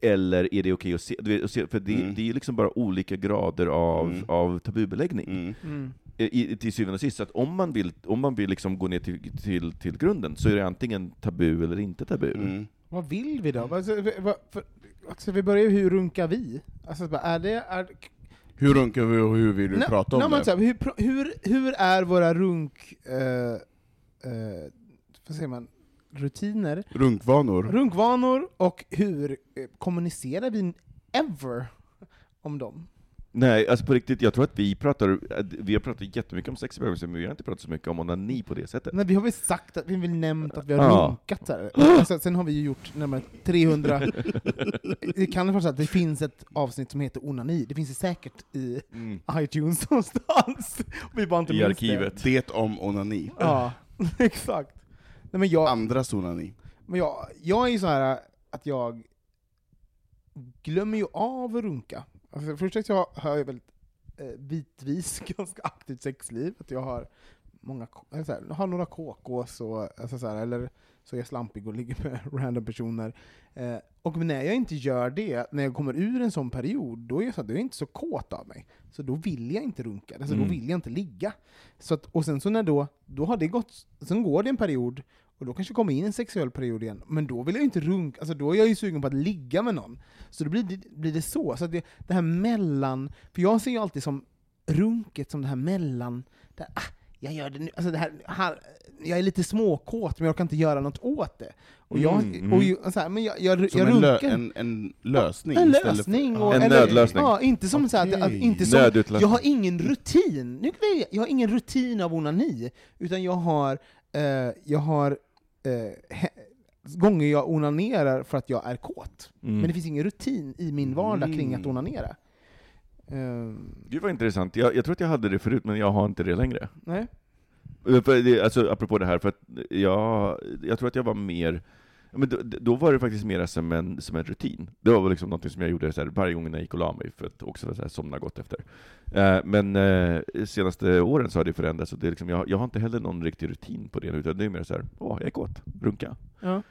Eller är det okej att se, du vet, att se för det, Mm. det är ju liksom bara olika grader av, Mm. av tabubeläggning Mm. I, till syvende och sist, så att om man vill, om man vill liksom gå ner till, till, till grunden, så är det antingen tabu eller inte tabu. Mm. Vad vill vi då? Vad, vad, för, alltså, vi börjar ju, hur runkar vi? Alltså, är det... Är, Hur runkar vi och hur vill du Nej, prata om nej, men det? här, hur, hur, hur är våra runk... Eh, eh, vad säger man? Rutiner? Runkvanor? Runkvanor, och hur eh, kommunicerar vi ever om dem? Nej, alltså på riktigt, jag tror att vi pratar, vi har pratat jättemycket om sex i men vi har inte pratat så mycket om onani på det sättet. Nej, vi har väl sagt att vi har väl nämnt att vi har Ja. runkat så här. Alltså, sen har vi ju gjort närmare 300... det kan vara så att det finns ett avsnitt som heter onani, det finns det säkert i Mm. iTunes någonstans. Vi bara inte I arkivet. Det om onani. Det. Ja, exakt. Nej, men jag, Andras onani. men jag, jag är ju så här att jag glömmer ju av att runka. Alltså, först att jag har ju väldigt eh, bitvis ganska aktivt sexliv, att jag har många, så här, har några KKs och alltså så här, eller så är jag slampig och ligger med random personer. Eh, och när jag inte gör det, när jag kommer ur en sån period, då är jag, så, då är jag inte så kåt av mig. Så då vill jag inte runka, alltså Mm. då vill jag inte ligga. Så att, och sen så när då, då har det gått, sen går det en period, och då kanske kommer in en sexuell period igen, men då vill jag ju inte runka, alltså då är jag ju sugen på att ligga med någon. Så då blir det, blir det så. så att det, det här mellan, för jag ser ju alltid som runket som det här mellan, där, ah, jag gör det nu, alltså det här, här, jag är lite småkåt men jag kan inte göra något åt det. Och jag, Mm, mm. och ju, så här, men jag, jag, Som jag en, lö, en, en lösning en istället lösning. för, Och, En eller, nödlösning. Ja, inte som så här, att, inte som, jag har ingen rutin. Nu, jag har ingen rutin av onani, utan jag har, eh, jag har eh, gånger jag onanerar för att jag är kåt. Mm. Men det finns ingen rutin i min vardag kring att Mm. onanera. Ehm, Gud vad intressant. Jag, jag tror att jag hade det förut, men jag har inte det längre. nej. För alltså, apropå det här, för jag, jag tror att jag var mer men då, då var det faktiskt mer som en, som en rutin. Det var liksom något som jag gjorde så här, varje gång när jag gick och la mig, för att också så här, somna gott efter. Eh, men eh, senaste åren så har det förändrats, och det är liksom, jag, jag har inte heller någon riktig rutin på det, utan det är mer så här, åh, jag är kåt, runka. Ja.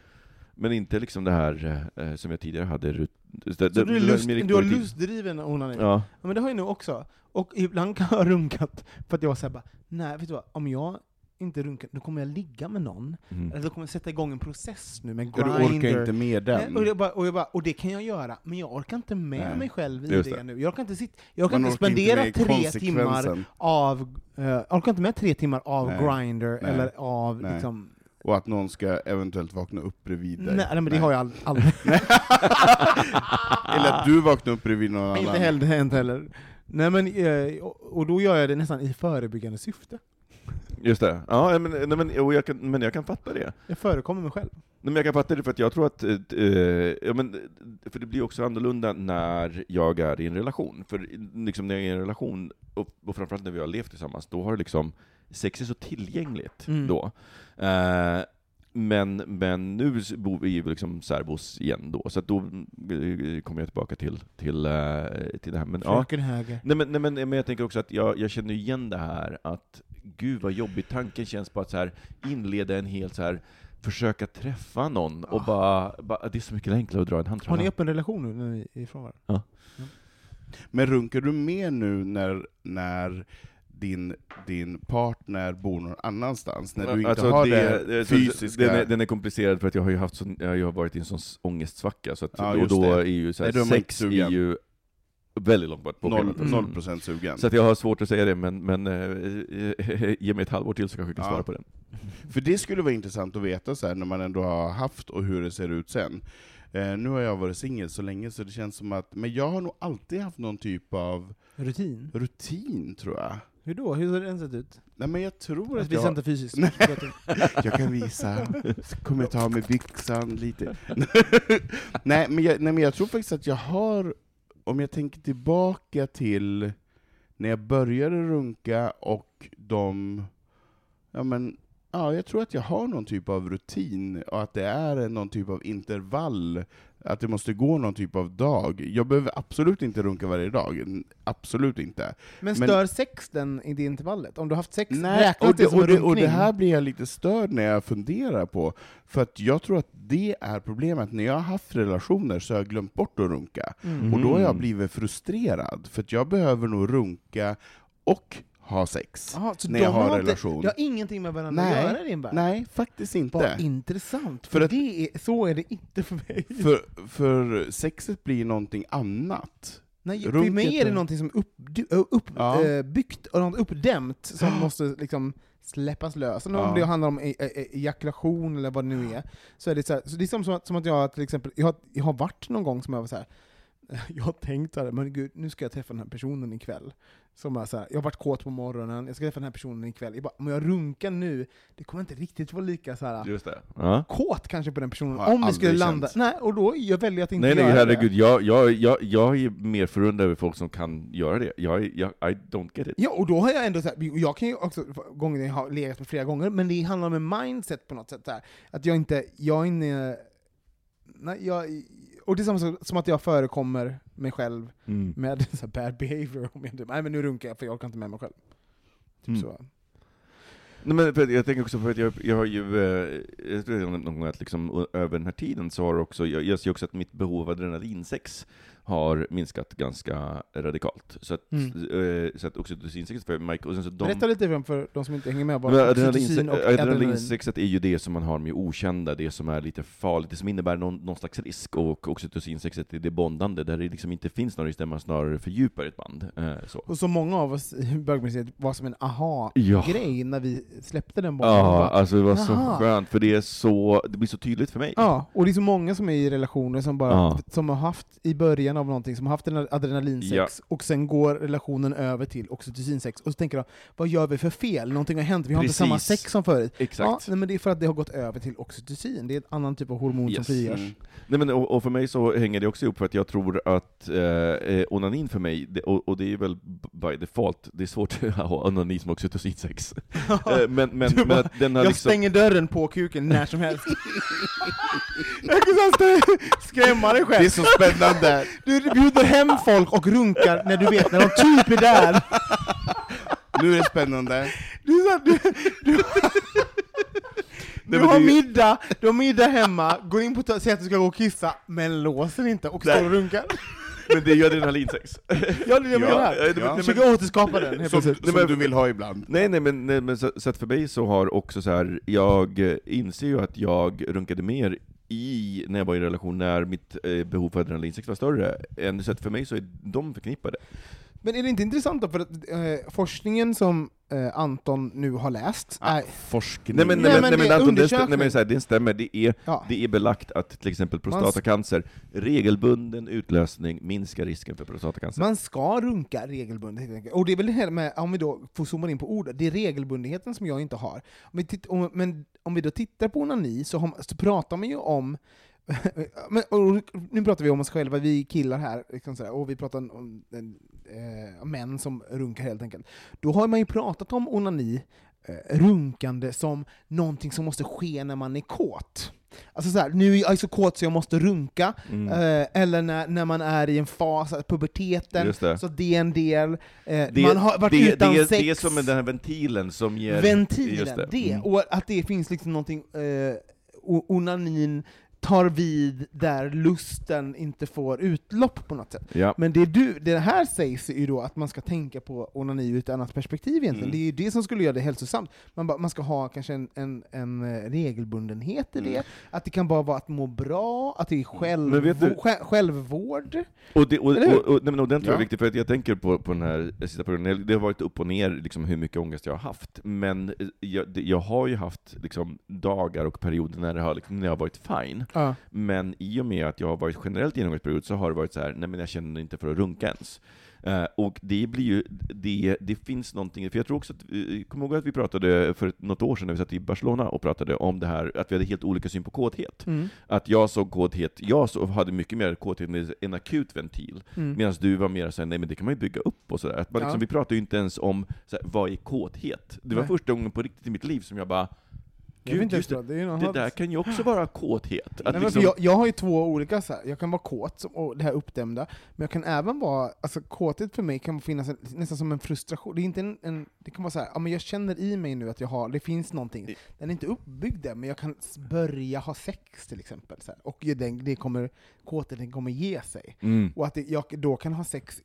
Men inte liksom det här eh, som jag tidigare hade. Rut, Så det- du, är lust, du har lustdriven onani? Ja. Ja. men det har jag nog också. Och ibland kan jag ha runkat för att jag säger bara, nej vet du vad, om jag inte runkar, då kommer jag ligga med någon. Mm. Eller då kommer jag sätta igång en process nu med Grindr. du orkar inte med Nej, den. Och, jag bara, och, jag bara, och det kan jag göra, men jag orkar inte med Nej. mig själv i det, det. nu. Jag orkar inte, sitta, jag orkar Man inte orkar spendera med tre timmar av, jag orkar inte med tre timmar av Nej. Grindr, Nej. eller av Nej. liksom, Och att någon ska eventuellt vakna upp bredvid dig. nej, nej men det har jag ald- aldrig. Eller att du vaknar upp bredvid någon annan. inte heller hänt heller. Nej men, eh, och då gör jag det nästan i förebyggande syfte. Just det. Ja, men, nej, men, och jag kan, men jag kan fatta det. Jag förekommer mig själv. Nej, men jag kan fatta det för att jag tror att, eh, ja, men, för det blir också annorlunda när jag är i en relation. För liksom, när jag är i en relation, och, och framförallt när vi har levt tillsammans, då har liksom, sex är så tillgängligt Mm. då. Eh, men, men nu bor vi ju liksom särbos igen då, så då eh, kommer jag tillbaka till, till, eh, till det här. Men, ja. Höger. Nej, men, nej, men, men jag tänker också att jag, jag känner igen det här att, gud vad jobbigt tanken känns på att så här, inleda en helt så här försöka träffa någon och Ah. bara, bara, det är så mycket enklare att dra en Har handtralla. ni öppen relation nu när ni är ifrån varandra? Men runkar du med nu när, när din, din partner bor någon annanstans? När du inte Alltså, har det, det, så- fysiska... Den är, den är komplicerad för att jag har ju haft sån, jag har varit i en sån ångestsvacka, så att, Ja, då det. är ju så här, då sex är ju väldigt långt bort på Noll, schemat. noll Mm. procent sugen. Så att jag har svårt att säga det, men, men äh, ge mig ett halvår till så kanske jag kan Ja. svara på den. För det skulle vara intressant att veta så här, när man ändå har haft och hur det ser ut sen. Eh, nu har jag varit singel så länge så det känns som att, men jag har nog alltid haft någon typ av Rutin? rutin tror jag. Hur då? Hur har den sett ut? Nej men jag tror Alltså, att visa jag... inte fysiskt. Nej. Jag kan visa. Så kommer jag ta av mig byxan lite. nej, men jag, nej men jag tror faktiskt att jag har, om jag tänker tillbaka till när jag började runka och de, ja men, ja jag tror att jag har någon typ av rutin, och att det är någon typ av intervall, att det måste gå någon typ av dag. Jag behöver absolut inte runka varje dag, absolut inte. Men Men- stör sex den i det intervallet? Om du har haft sex, Nej, räknas och det, det som och, det, och det här blir jag lite störd när jag funderar på, för att jag tror att det är problemet. När jag har haft relationer så har jag glömt bort att runka, Mm. och då har jag Mm. blivit frustrerad, för att jag behöver nog runka och ha sex. Aha, så när de jag har inte- relation. Det har ingenting med varandra Nej. att göra värld? Nej, faktiskt Vad inte. intressant, För för, att- det är, så är det inte för mig. För, för sexet blir någonting annat. Nej, för runket mig är det någonting som är uppbyggt upp, Ja. eh, byggt och något uppdämt som måste liksom släppas lös. Och Om Ja. det handlar om e- e- ejakulation eller vad det nu är, så är det så, här, så det är som, som, att, som att jag till exempel, jag har, jag har varit någon gång som jag var så här. jag har tänkt här, men gud, nu ska jag träffa den här personen ikväll. Som är så här, jag har varit kåt på morgonen, jag ska träffa den här personen ikväll. Jag bara, om jag runkar nu, det kommer inte riktigt vara lika så här Just det. Ja. kåt kanske på den personen, Har jag om vi skulle aldrig landa... känt. Nej, och då jag väljer att inte Nej nej göra herregud, det. jag, jag, jag, jag är mer förundrad över folk som kan göra det. Jag, är- jag, I don't get it. Ja, och då har jag ändå så här, jag kan ju också, gånger jag har legat med flera gånger, men det handlar om en mindset på något sätt. Så här, att jag inte, jag är inne, nej, jag, och det är samma sak som att jag förekommer mig själv Mm. med så bad behavior. Om jag inte, nej men nu runkar jag för jag orkar inte med mig själv. Typ Mm. så. Nej, men för, jag tänker också på att jag, jag har ju, eh, jag tror någon gång att liksom, över den här tiden så har också, jag, jag ser också att mitt behov av adrenalinsex har minskat ganska radikalt. Så att, Mm. eh, så att oxytocinsex för Mike, och sen så de... Berätta lite för, för de som inte hänger med. Men Vad adrenalinse- oxytocin och adrenalin. Adrenalinsexet är ju det som man har med okända, det som är lite farligt, det som innebär någon, någon slags risk, och oxytocinsexet är det bondande, där det liksom inte finns någon risk, där man snarare fördjupar ett band. Eh, så. Och så många av oss i bögmuseet var som en Ja. aha-grej när vi släppte den bollen. Ja, Bara, alltså det var så Jaha. skönt, för det är så, det blir så tydligt för mig. Ja, och det är så många som är i relationer som bara Ja. som har haft i början av någonting, som har haft en adrenalinsex, Ja. och sen går relationen över till oxytocinsex, och så tänker de, vad gör vi för fel? Någonting har hänt, vi har Precis. inte samma sex som förut. Ja, Exakt. nej, men det är för att det har gått över till oxytocin, det är en annan typ av hormon som Yes. frigörs. Mm. Nej, men, och, och för mig så hänger det också ihop för att jag tror att eh, eh, onanin för mig, det, och, och det är väl by default, det är svårt att ha onani som oxytocinsex. eh, men, men, bara, att den har Jag liksom... stänger dörren på kuken när som helst. jag kan skrämma dig Det är själv. så spännande! Du bjuder hem folk och runkar när du vet när de typ är där. Nu är det spännande. Du, du, du, du har middag, du har middag hemma, går in på säger att du ska gå och kissa, men låser inte och står och runkar. Men det är ju adrenalinsex. Ja, det är det jag Ja, menar. ja. Försöker återskapa den helt Som, som men- du vill ha ibland. Nej, nej, men, nej, men så, så att för mig så har också så här, jag inser ju att jag runkade mer i, när jag var i relation, när mitt eh, behov för adrenalinsex var större. Än, så att för mig så är de förknippade. Men är det inte intressant då, för att eh, forskningen som eh, Anton nu har läst, är, Forskning. Nej men, Nej, nej, men nej, det är men Anton, det, stä- undersökning. nej, men, så här, det stämmer, det är, ja, det är belagt att till exempel prostatacancer, regelbunden utlösning minskar risken för prostatacancer. man ska runka regelbundet helt enkelt. Och det är väl det här med, om vi då får zooma in på ordet, det är regelbundenheten som jag inte har. Om vi titt, om, men om vi då tittar på onani så, har, så pratar man ju om men, och nu pratar vi om oss själva, vi killar här, liksom sådär, och vi pratar om eh, män som runkar helt enkelt. Då har man ju pratat om onani, eh, runkande, som någonting som måste ske när man är kåt. Alltså såhär, nu är jag så kåt så jag måste runka, Mm. eh, eller när, när man är i en fas, alltså puberteten, så det är en del. Eh, Det, man har varit det, utan det, sex. det är som den här ventilen som ger... Ventilen, det. det. Mm. Och att det finns liksom någonting, eh, onanin tar vid där lusten inte får utlopp på något sätt. Ja. Men det, du, det här sägs ju då att man ska tänka på onani ur ett annat perspektiv egentligen. Mm. Det är ju det som skulle göra det hälsosamt. Man, bara, man ska ha kanske en, en, en eh, regelbundenhet i det, Mm. att det kan bara vara att må bra, att det är själv, Men vet du- själv, självvård. Och, det, och, och, och, nej, men, och den tror jag är Ja. viktig, för att jag tänker på, på den här sista perioden, det har varit upp och ner liksom, hur mycket ångest jag har haft, men eh, jag, det, jag har ju haft liksom, dagar och perioder när det har, liksom, när jag har varit fine, Ja. men i och med att jag har varit generellt i en ångestperiod så har det varit så här, nej men jag känner inte för att runka ens. Eh, och det blir ju, det, det finns någonting, för jag tror också att, uh, kommer ihåg att vi pratade för något år sedan när vi satt i Barcelona och pratade om det här, att vi hade helt olika syn på kåthet. Mm. Att jag såg kåthet, jag så, hade mycket mer kåthet med en akut ventil, Mm. Medan du var mer såhär, nej men det kan man ju bygga upp och sådär. Att man Ja. liksom, Vi pratar ju inte ens om såhär, vad är kåthet? Det var Nej. första gången på riktigt i mitt liv som jag bara, gud just det, det det där kan ju också vara kåthet. Att Nej, liksom, jag, jag har ju två olika, så här. jag kan vara kåt, och det här uppdämda, men jag kan även vara, alltså kåthet för mig kan finnas en, nästan som en frustration, det är inte en, en det kan vara så här, ja men jag känner i mig nu att jag har, det finns någonting, den är inte uppbyggd än, men jag kan börja ha sex till exempel, så här. och den, det kommer, kåtheten kommer ge sig. mm, Och att det, jag då kan ha sex,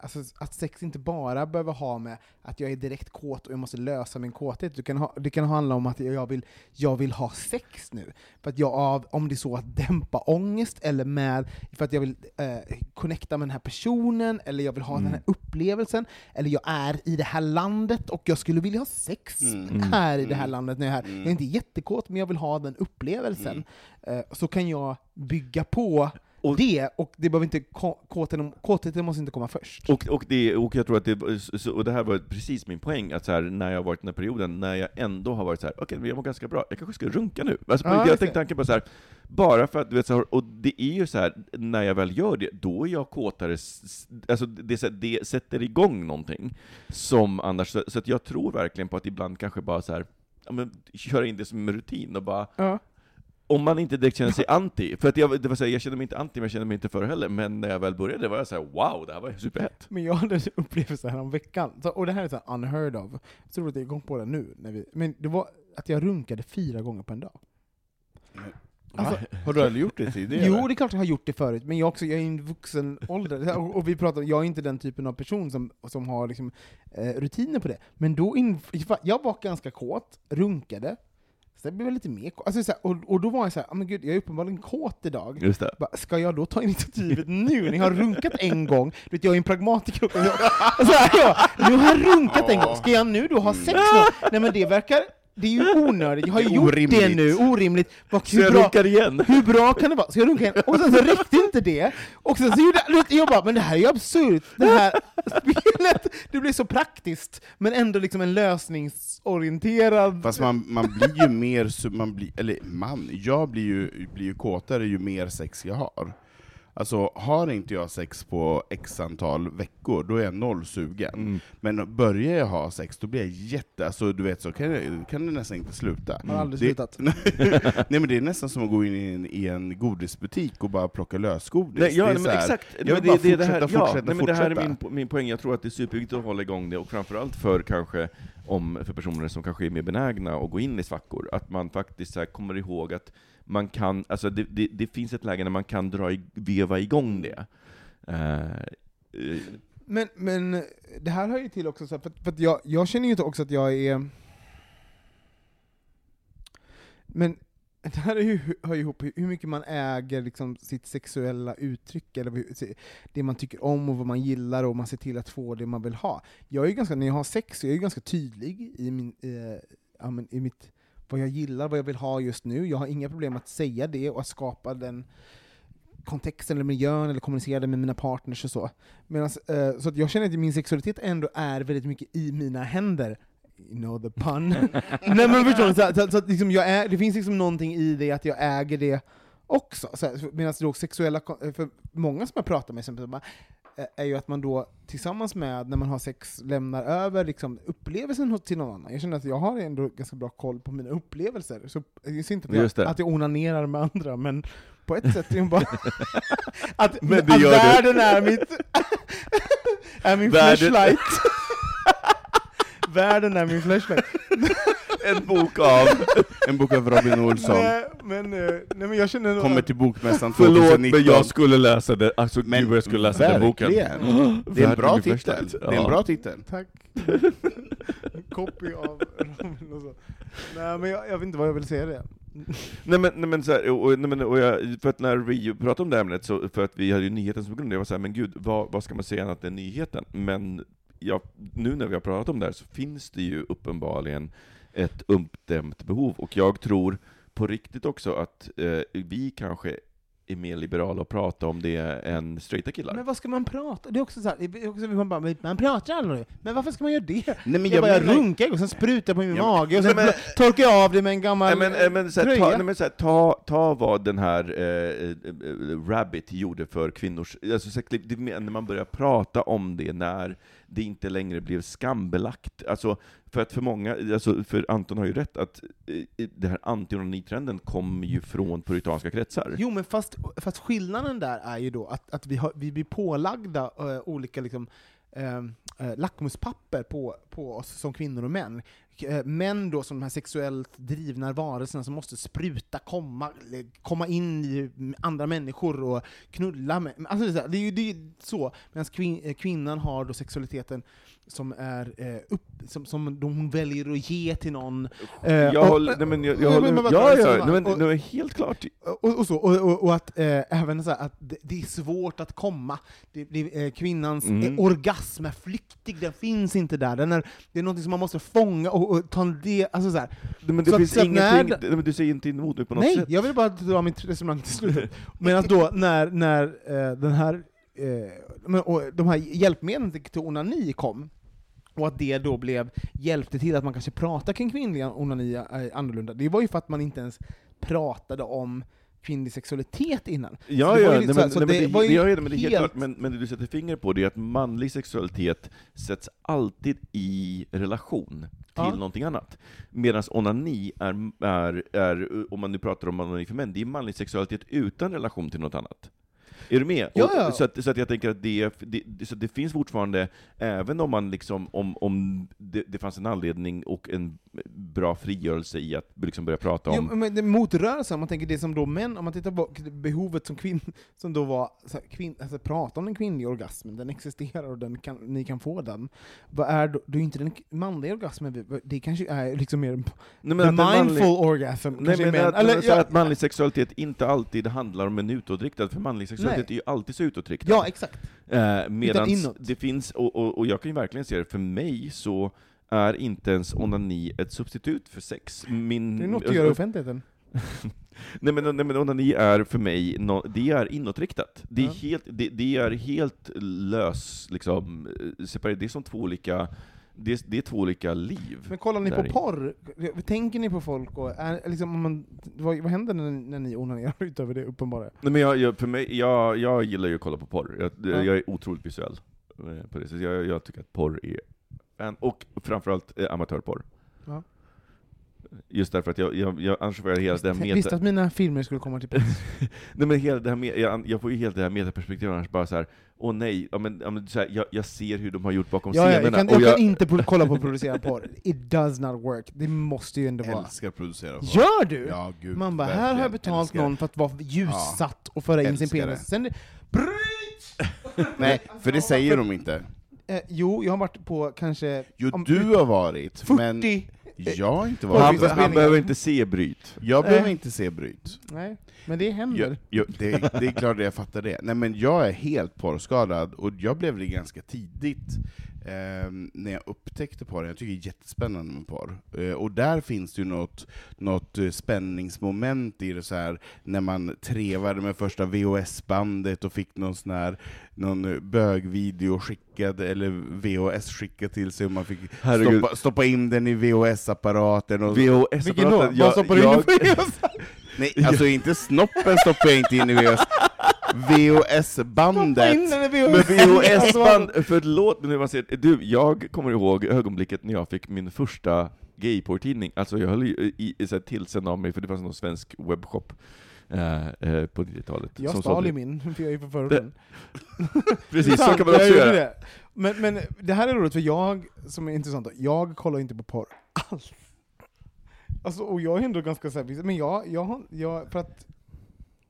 alltså att sex inte bara behöver ha med att jag är direkt kåt och jag måste lösa min kåthet, det kan, ha, det kan handla om att jag vill, jag vill ha sex nu. För att jag, av, om det är så att dämpa ångest, eller med, för att jag vill eh, connecta med den här personen, eller jag vill ha den här upplevelsen, eller jag är i det här landet och jag skulle vilja ha sex Mm. här i det här Mm. landet när jag är här. Mm. Jag är inte jättekåt, men jag vill ha den upplevelsen. Eh, så kan jag bygga på Och- det, och det behöver inte, kåtheten, kåtheten måste inte komma först. och, och, det, och jag tror att det, och det här var precis min poäng, att så här, när jag har varit i den här perioden, när jag ändå har varit så här, okej men jag mår ganska bra, jag kanske ska runka nu. Alltså, Ja, jag tänkte tanken på så här, bara för att, du vet, så här, och det är ju så här, när jag väl gör det, då är jag kåtare, alltså det, det, det sätter igång någonting som annars, så, så jag tror verkligen på att ibland kanske bara så här, ja, men, köra in det som en rutin och bara Ja. Om man inte direkt känner sig anti, för att jag, det var så här, jag kände mig inte anti, men jag kände mig inte för heller, men när jag väl började var jag såhär wow, det här var superhett. Men jag hade en upplevelse här om veckan, så, och det här är så här unheard of, så roligt att jag kom på det nu, när vi, men det var att jag runkade fyra gånger på en dag. Alltså- Har du aldrig gjort det tidigare? Jo, det är klart jag har gjort det förut, men jag, också, jag är i en vuxen ålder, och, och vi pratar, jag är inte den typen av person som, som har liksom, eh, rutiner på det. Men då, in, jag var ganska kåt, runkade, sen blev jag lite mer kåt, alltså, så här, och, och då var jag såhär, oh, men gud, jag är uppenbarligen kåt idag. Just det. Bara, Ska jag då ta initiativet nu, när jag har runkat en gång? Du vet, jag är en pragmatiker, så här, ja, nu har jag runkat en gång, ska jag nu då ha sex nu? Nej men det verkar, det är ju onödigt, jag har ju gjort det nu, orimligt. Vad- Så hur jag bra- runkar igen. hur bra kan det vara? Så jag runkade igen, och sen så räckte inte det, och sen så gjorde jag, bara, men det här är ju absurt, det här spelet, det blir så praktiskt, men ändå liksom en lösningsorienterad... Fast man, man blir ju mer, man blir, eller man, jag blir ju, blir ju kåtare ju mer sex jag har. Alltså, har inte jag sex på x antal veckor, då är jag noll sugen. Mm. Men börjar jag ha sex, då blir jag jätte, alltså du vet så kan, jag, kan det nästan inte sluta. Har aldrig Det- slutat. Nej men det är nästan som att gå in i en, i en godisbutik och bara plocka lösgodis. Nej, ja, det är men så här, exakt. jag Men vill det, bara det, är det här, fortsätta, ja, fortsätta, nej, men det här är fortsätta. min, min poäng, jag tror att det är superviktigt att hålla igång det, och framförallt för kanske om, för personer som kanske är mer benägna att gå in i svackor, att man faktiskt så här kommer ihåg att man kan, alltså det, det, det finns ett läge när man kan dra i, veva igång det. Eh, eh, Men, men det här hör ju till också, så här, för, för att jag, jag känner ju inte också att jag är... Men det här är ju, hör ju ihop hur mycket man äger liksom sitt sexuella uttryck, eller det man tycker om och vad man gillar, och man ser till att få det man vill ha. Jag är ju ganska, när jag har sex, så är jag ju ganska tydlig i, min, eh, ja, men i mitt, vad jag gillar, vad jag vill ha just nu. Jag har inga problem att säga det och att skapa den kontexten eller miljön eller kommunicera det med mina partners och så. Medans, eh, så att jag känner att min sexualitet ändå är väldigt mycket i mina händer. You know the pun. Nej men förstår du? Så, så, så att liksom jag är, det finns liksom någonting i det att jag äger det också. Medan då sexuella, för många som jag pratar med, som bara, är ju att man då tillsammans med, när man har sex, lämnar över liksom, upplevelsen till någon annan. Jag känner att jag har ändå ganska bra koll på mina upplevelser. Så jag ser inte att jag, att jag onanerar med andra, men på ett sätt är det bara att, Men att du. världen är mitt är min Världen- flashlight. världen är min flashlight. En bok av... En bok av Robin Olsson. Nej, men, eh, nej, men jag känner nog Kommer till Bokmässan Förlåt, 2019. men jag skulle läsa det, alltså Men gud vad jag skulle läsa den boken. verkligen. Det är en bra titel. Det är en bra titel. Tack. Copy av Robin och så. Nej men jag, jag vet inte vad jag vill säga det. Nej men, nej, men, så här, och, nej, men och jag, för att när vi pratade om det här ämnet, så, för att vi hade ju nyheten som grund, jag var såhär, men gud, vad, vad ska man säga annat än nyheten? Men ja, nu när vi har pratat om det här så finns det ju uppenbarligen ett uppdämt behov, och jag tror på riktigt också att eh, vi kanske är mer liberala och prata om det än straighta killar. Men vad ska man prata? Det är också så här, det är också, man, bara, men man pratar aldrig. Men varför ska man göra det? Nej, men jag, jag bara, menar- runkar och sen sprutar på min Ja, mage, och sen men- torkar jag av det med en gammal Nej, men, men, så här, tröja. ta, nej, men, så här, ta, ta vad den här eh, eh, Rabbit gjorde för kvinnors... Alltså, så här, det, när man börjar prata om det när det inte längre blev skambelagt. Alltså, för att för många, alltså, för Anton har ju rätt, att eh, den här antiorganitrenden kommer ju från puritanska kretsar. Jo, men fast, fast skillnaden där är ju då att, att vi, har, vi blir pålagda eh, olika liksom, eh, eh lackmuspapper på, på oss som kvinnor och män. Eh, män då som de här sexuellt drivna varelserna som måste spruta, komma, komma in i andra människor och knulla med. Alltså, det är ju det är så, medan kvin, eh, kvinnan har då sexualiteten som, är, eh, upp, som, som de hon väljer att ge till någon. Eh, Jag håller, nej, men jag, jag Nej, håller, men ja, ja, nej, men, nej, helt klart. och, och, så, och, och, att eh, även så här, att det, det är svårt att komma. Det, det, eh, kvinnans Mm. eh, orgasm är flyktig, den finns inte där. Den är, det är något som man måste fånga och, och ta en del... Alltså så här. Nej, men det Så finns när- nej, men du säger inte emot mig på något Nej, sätt. jag vill bara dra mitt resonemang till slut. Medan då, när, när eh, den här, eh, och de här hjälpmedlen till onani kom, och att det då blev, hjälpte till att man kanske pratar kring kvinnliga onani eh, annorlunda, det var ju för att man inte ens pratade om kvinnlig sexualitet innan. Ja, ja, nej, men, så nej, men det det, var ju det, ja, ja, men det är helt helt- klart, men, men det du sätter finger på det är att manlig sexualitet sätts alltid i relation till Ja. någonting annat. Medan onani är, är, är, om man nu pratar om onani för män, det är manlig sexualitet utan relation till något annat. Är du med? Ja, Och-. Så, att, så att jag tänker att det, det, så det finns fortfarande, även om man liksom, om, om det, det fanns en anledning och en bra frigörelse i att liksom börja prata om Jo, men det motrörelsen, om man tänker det som då män, om man tittar på behovet som kvinn, som då var, så här, kvinn, alltså prata om den kvinnliga orgasmen, den existerar och den kan, ni kan få den. Vad är då, då är inte den manliga orgasmen, det kanske är liksom mer Nej, the men att en manlig- mindful orgasm, Nej, men att, eller, så ja, att manlig sexualitet inte alltid handlar om en utåtriktad, för manlig sexualitet Nej. är ju alltid så utåtriktad. ja, exakt. Eh, Medan det finns, och, och, och jag kan ju verkligen se det, för mig så är inte ens onani ett substitut för sex. Min, Det är något att göra i offentligheten. nej, men, nej men onani är för mig, no, det är inåtriktat. Det är, Ja. helt, det, det är helt lös, liksom, eh, separerat. Det är som två olika, det är, det är två olika liv. Men kollar ni på i. porr? Tänker ni på folk och, är, liksom, om man, vad, vad händer när, när ni onanerar utöver det uppenbara? Nej, men jag, jag, för mig, jag, jag gillar ju att kolla på porr. Jag, Ja. jag är otroligt visuell eh, på det sättet. Jag, jag tycker att porr är och framförallt eh, amatörporr. Ja. Just därför att jag, jag, jag annars får jag hela det här Visste meta... att mina filmer skulle komma till pris. Nej men hela det här me- jag, jag får ju helt det här metaperspektivet annars bara så här. åh nej, ja, men, ja, men, så här, jag, jag ser hur de har gjort bakom Ja, ja, scenerna. jag kan, och jag jag, kan inte kolla på producerad porr. It does not work. Det måste ju ändå vara... älskar producera porr. Gör du? Ja, gud, Man bara, här har jag betalt Älskar någon för att vara ljussatt och föra in sin penis. det. Sen, bryt! Nej, för det säger de inte. Eh, jo, jag har varit på kanske... Jo, om- du har varit, 40! men jag har inte varit han, han behöver inte se bryt. Jag behöver Eh. inte se bryt. Nej, men det händer. Jag, jag, det, det är klart att jag fattar det. Nej men jag är helt porrskadad, och jag blev det ganska tidigt eh, när jag upptäckte porr. Jag tycker det är jättespännande med porr. Eh, och där finns det ju något, något eh, spänningsmoment i det så här när man trevade med första VHS-bandet och fick någon sån här någon bögvideo skickad, eller VHS skickad till sig, och man fick stoppa, stoppa in den i VHS-apparaten. Och, Vilken då? VHS-apparaten, Vad stoppar du in jag, på Nej, alltså inte snoppen stoppar jag inte in i VHS. VHS-bandet. in den i Men VHS. VHS-band, förlåt nu man säger, du, jag kommer ihåg ögonblicket när jag fick min första gayporrtidning, alltså jag höll ju i, i, så här, tillsänd av mig, för det fanns någon svensk webbshop eh, eh, på 90-talet. Jag stal ju min, för jag är från förorten. Precis, så kan man också göra. Det. Men, men det här är roligt, för jag, som är intressant, jag kollar inte på porr alls. Alltså, och jag är ändå ganska säker, men jag, jag, har- jag, för att,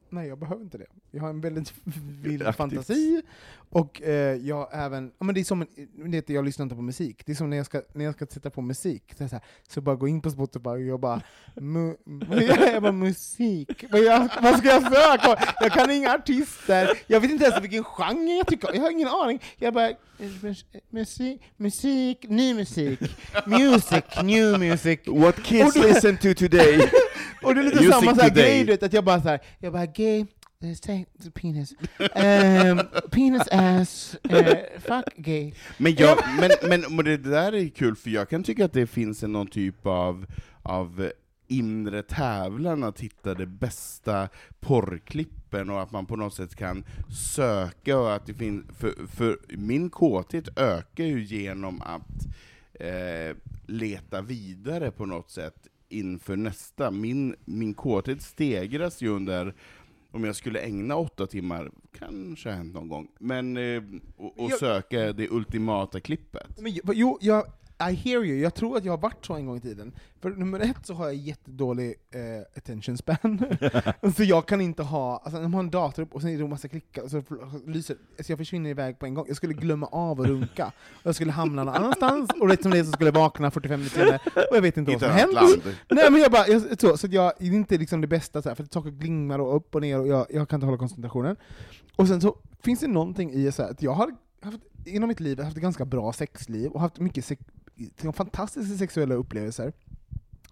nej jag behöver inte det. Jag har en väldigt vild Aktivt. fantasi, och eh, jag även, ja, men det är som, en, heter, jag lyssnar inte på musik, det är som när jag ska, när jag ska sätta på musik, så, här, så bara gå in på Spotify och jag bara, mu, jag bara musik, men jag, vad ska jag söka? Jag kan inga artister, jag vet inte ens vilken genre jag tycker jag har ingen aning. Jag bara, mus- musik, musik, ny musik, music, new music. What kids listen to today. Och det är lite Music samma så här grej, du vet, att jag bara så här, jag bara gay, eh, say penis, Ehm, penis ass, eh, fuck gay. Men, jag, men, men, men det där är kul, för jag kan tycka att det finns en någon typ av, av inre tävlan att hitta det bästa porrklippen, och att man på något sätt kan söka, och att det finns, för, för min kåthet ökar ju genom att eh, leta vidare på något sätt inför nästa. Min, min kåthet stegras ju under om jag skulle ägna åtta timmar, kanske hänt någon gång, men eh, och, och Jag- söka det ultimata klippet. Men, jo, jag, I hear you, jag tror att jag har varit så en gång i tiden. För nummer ett så har jag jättedålig eh, attention span. så jag kan inte ha, alltså när man har en dator upp och sen är det en massa klickar, så lyser, alltså jag försvinner iväg på en gång. Jag skulle glömma av att runka, och jag skulle hamna någon annanstans, och rätt som det är så skulle jag vakna 45 minuter senare, och jag vet inte vad som hänt. Nej men jag bara, jag, så, så att jag, det är inte liksom det bästa, så här, för saker glimmar och upp och ner, och jag, jag kan inte hålla koncentrationen. Och sen så finns det någonting i så här, att jag har haft, inom mitt liv haft ett ganska bra sexliv, och haft mycket sex, fantastiska sexuella upplevelser.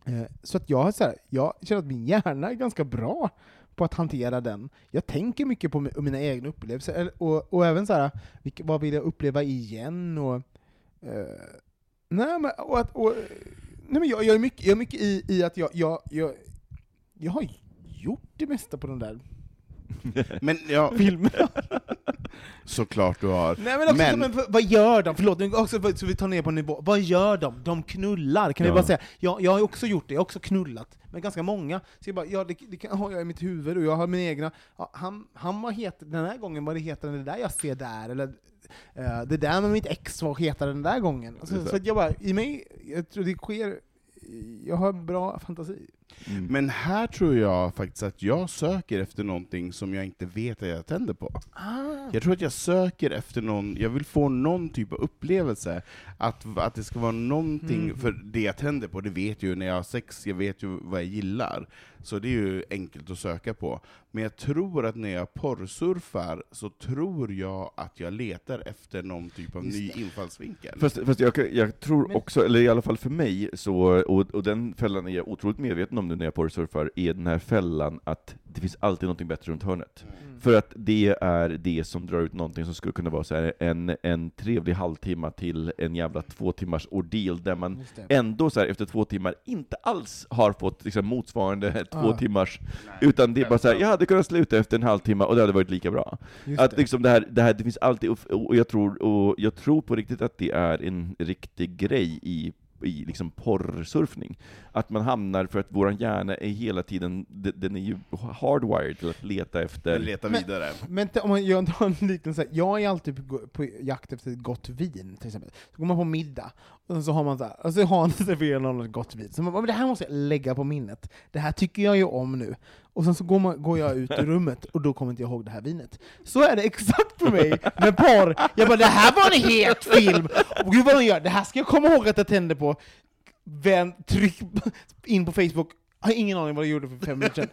Eh, så att jag, så här, jag känner att min hjärna är ganska bra på att hantera den. Jag tänker mycket på mina egna upplevelser, och, och även så här, vad vill jag uppleva igen? Och, eh, nej, men, och, att- och, nej, men jag, jag är mycket, jag är mycket i, i att jag, jag, jag, jag har gjort det mesta på den där Men ja, filmen. såklart du har. Nej men också, Men- men, vad gör de? Förlåt, också, så vi tar ner på nivå. Vad gör de? De knullar, kan vi Ja. bara säga. Jag, jag har också gjort det, jag har också knullat med ganska många. Så jag bara, ja det, det kan, har jag i mitt huvud, och jag har mina egna. Ja, han, han var het, den här gången var det hetare än det där jag ser där, eller eh, det där med mitt ex var hetare den där gången. Alltså, så jag bara, i mig, jag tror det sker, jag har bra fantasi. Mm. Men här tror jag faktiskt att jag söker efter någonting som jag inte vet att jag tänder på. Jag tror att jag söker efter någon, jag vill få någon typ av upplevelse, att, att det ska vara någonting, Mm. för det jag tänder på, det vet jag ju när jag har sex, jag vet ju vad jag gillar. Så det är ju enkelt att söka på. Men jag tror att när jag porrsurfar, så tror jag att jag letar efter någon typ av Just ny infallsvinkel. Fast, fast jag, jag tror också, eller i alla fall för mig, så, och, och den fällan är jag otroligt medveten om nu när jag porrsurfar, är den här fällan att det finns alltid någonting bättre runt hörnet. Mm. För att det är det som drar ut någonting som skulle kunna vara så här, en, en trevlig halvtimme till en jävla två timmars ordeal, där man ändå så här, efter två timmar inte alls har fått liksom, motsvarande två Ah. timmars, utan det är bara så här, jag hade kunnat sluta efter en halvtimme och det hade varit lika bra. Just Att det. liksom det här, det här, det finns alltid, och, och, jag tror, och jag tror på riktigt att det är en riktig grej i i liksom porrsurfning. Att man hamnar, för att våran hjärna är hela tiden, de- den är ju hardwired till att leta efter... Leta Men- vidare. Men t- om man gör en liknelse, jag är alltid på, på jakt efter ett gott vin, till exempel. Så går man på middag, och sen så har man så här, och så har han serverat någon ett gott vin. Så man men det här måste jag lägga på minnet. Det här tycker jag ju om nu. Och sen så går, man, går jag ut ur rummet, och då kommer inte jag ihåg det här vinet. Så är det exakt för mig med porr. Jag bara, det här var en het film! Och gud vad de gör, det här ska jag komma ihåg att jag tänder på. Vän, tryck in på Facebook, jag har ingen aning vad jag gjorde för fem minuter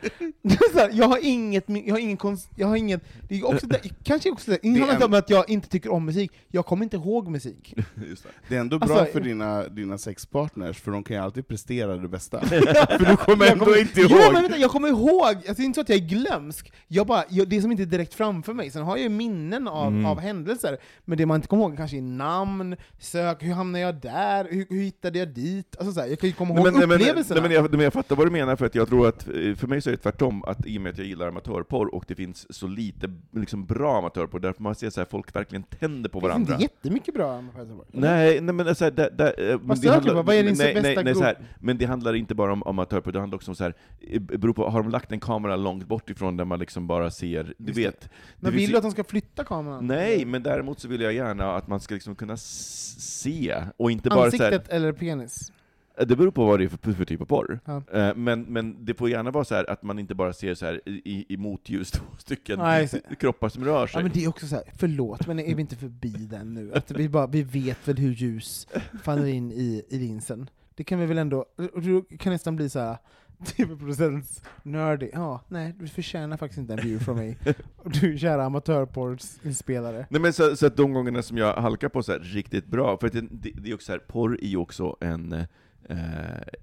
sedan. Jag har inget, jag har ingen konst, jag har ingen, det är också det, kanske också det, det handlar inte om att jag inte tycker om musik, jag kommer inte ihåg musik. Just det. Det är ändå bra Alltså- för dina, dina sexpartners, för de kan ju alltid prestera det bästa. för du kommer ändå kommer- inte ihåg. men vänta, jag kommer ihåg, alltså, det är inte så att jag är glömsk, jag bara, jag, det är som inte är direkt framför mig, sen har jag ju minnen av, Mm. av händelser, men det man inte kommer ihåg kanske är namn, sök, hur hamnade jag där, hur, hur hittade jag dit? Alltså så här, jag kan ju komma ihåg Nej, men, nej, men, nej, upplevelserna. men, jag, men jag fattar vad du menar, för att jag tror att, eh, för mig så är det tvärtom, att i och med att jag gillar amatörporr, och det finns så lite liksom, bra amatörporr, därför man ser så här, folk verkligen tänder på det finns varandra. inte jättemycket bra amatörporr. Nej, nej men alltså, där, där, eh, men söker handlar- på? Vad är din nej, bästa nej, nej, så här, Men det handlar inte bara om amatörporr, det handlar också om så här, eh, beror på, har de lagt en kamera långt bort ifrån där man liksom bara ser, du Just det. vet. Men vill du att de ska flytta kameran? Nej, men däremot så vill jag gärna att man ska liksom kunna se, och inte bara så här, Ansiktet eller penis? Eh, Det beror på vad det är för, för typ av porr. Ja. Eh, Men, men det får gärna vara så här att man inte bara ser så här i, i- motljus två stycken Nej, kroppar som rör Ja, sig. men det är också så här, förlåt, men är vi inte förbi den nu? Att vi, bara, vi vet väl hur ljus faller in i, i linsen? Det kan vi väl ändå, du kan nästan bli så här tv-producents nördig. Ja, nej, du förtjänar faktiskt inte en view från mig. Du kära amatörporrsinspelare. Nej men så, så att de gångerna som jag halkar på så här riktigt bra, för det, det, det är också så här, porr är ju också en eh,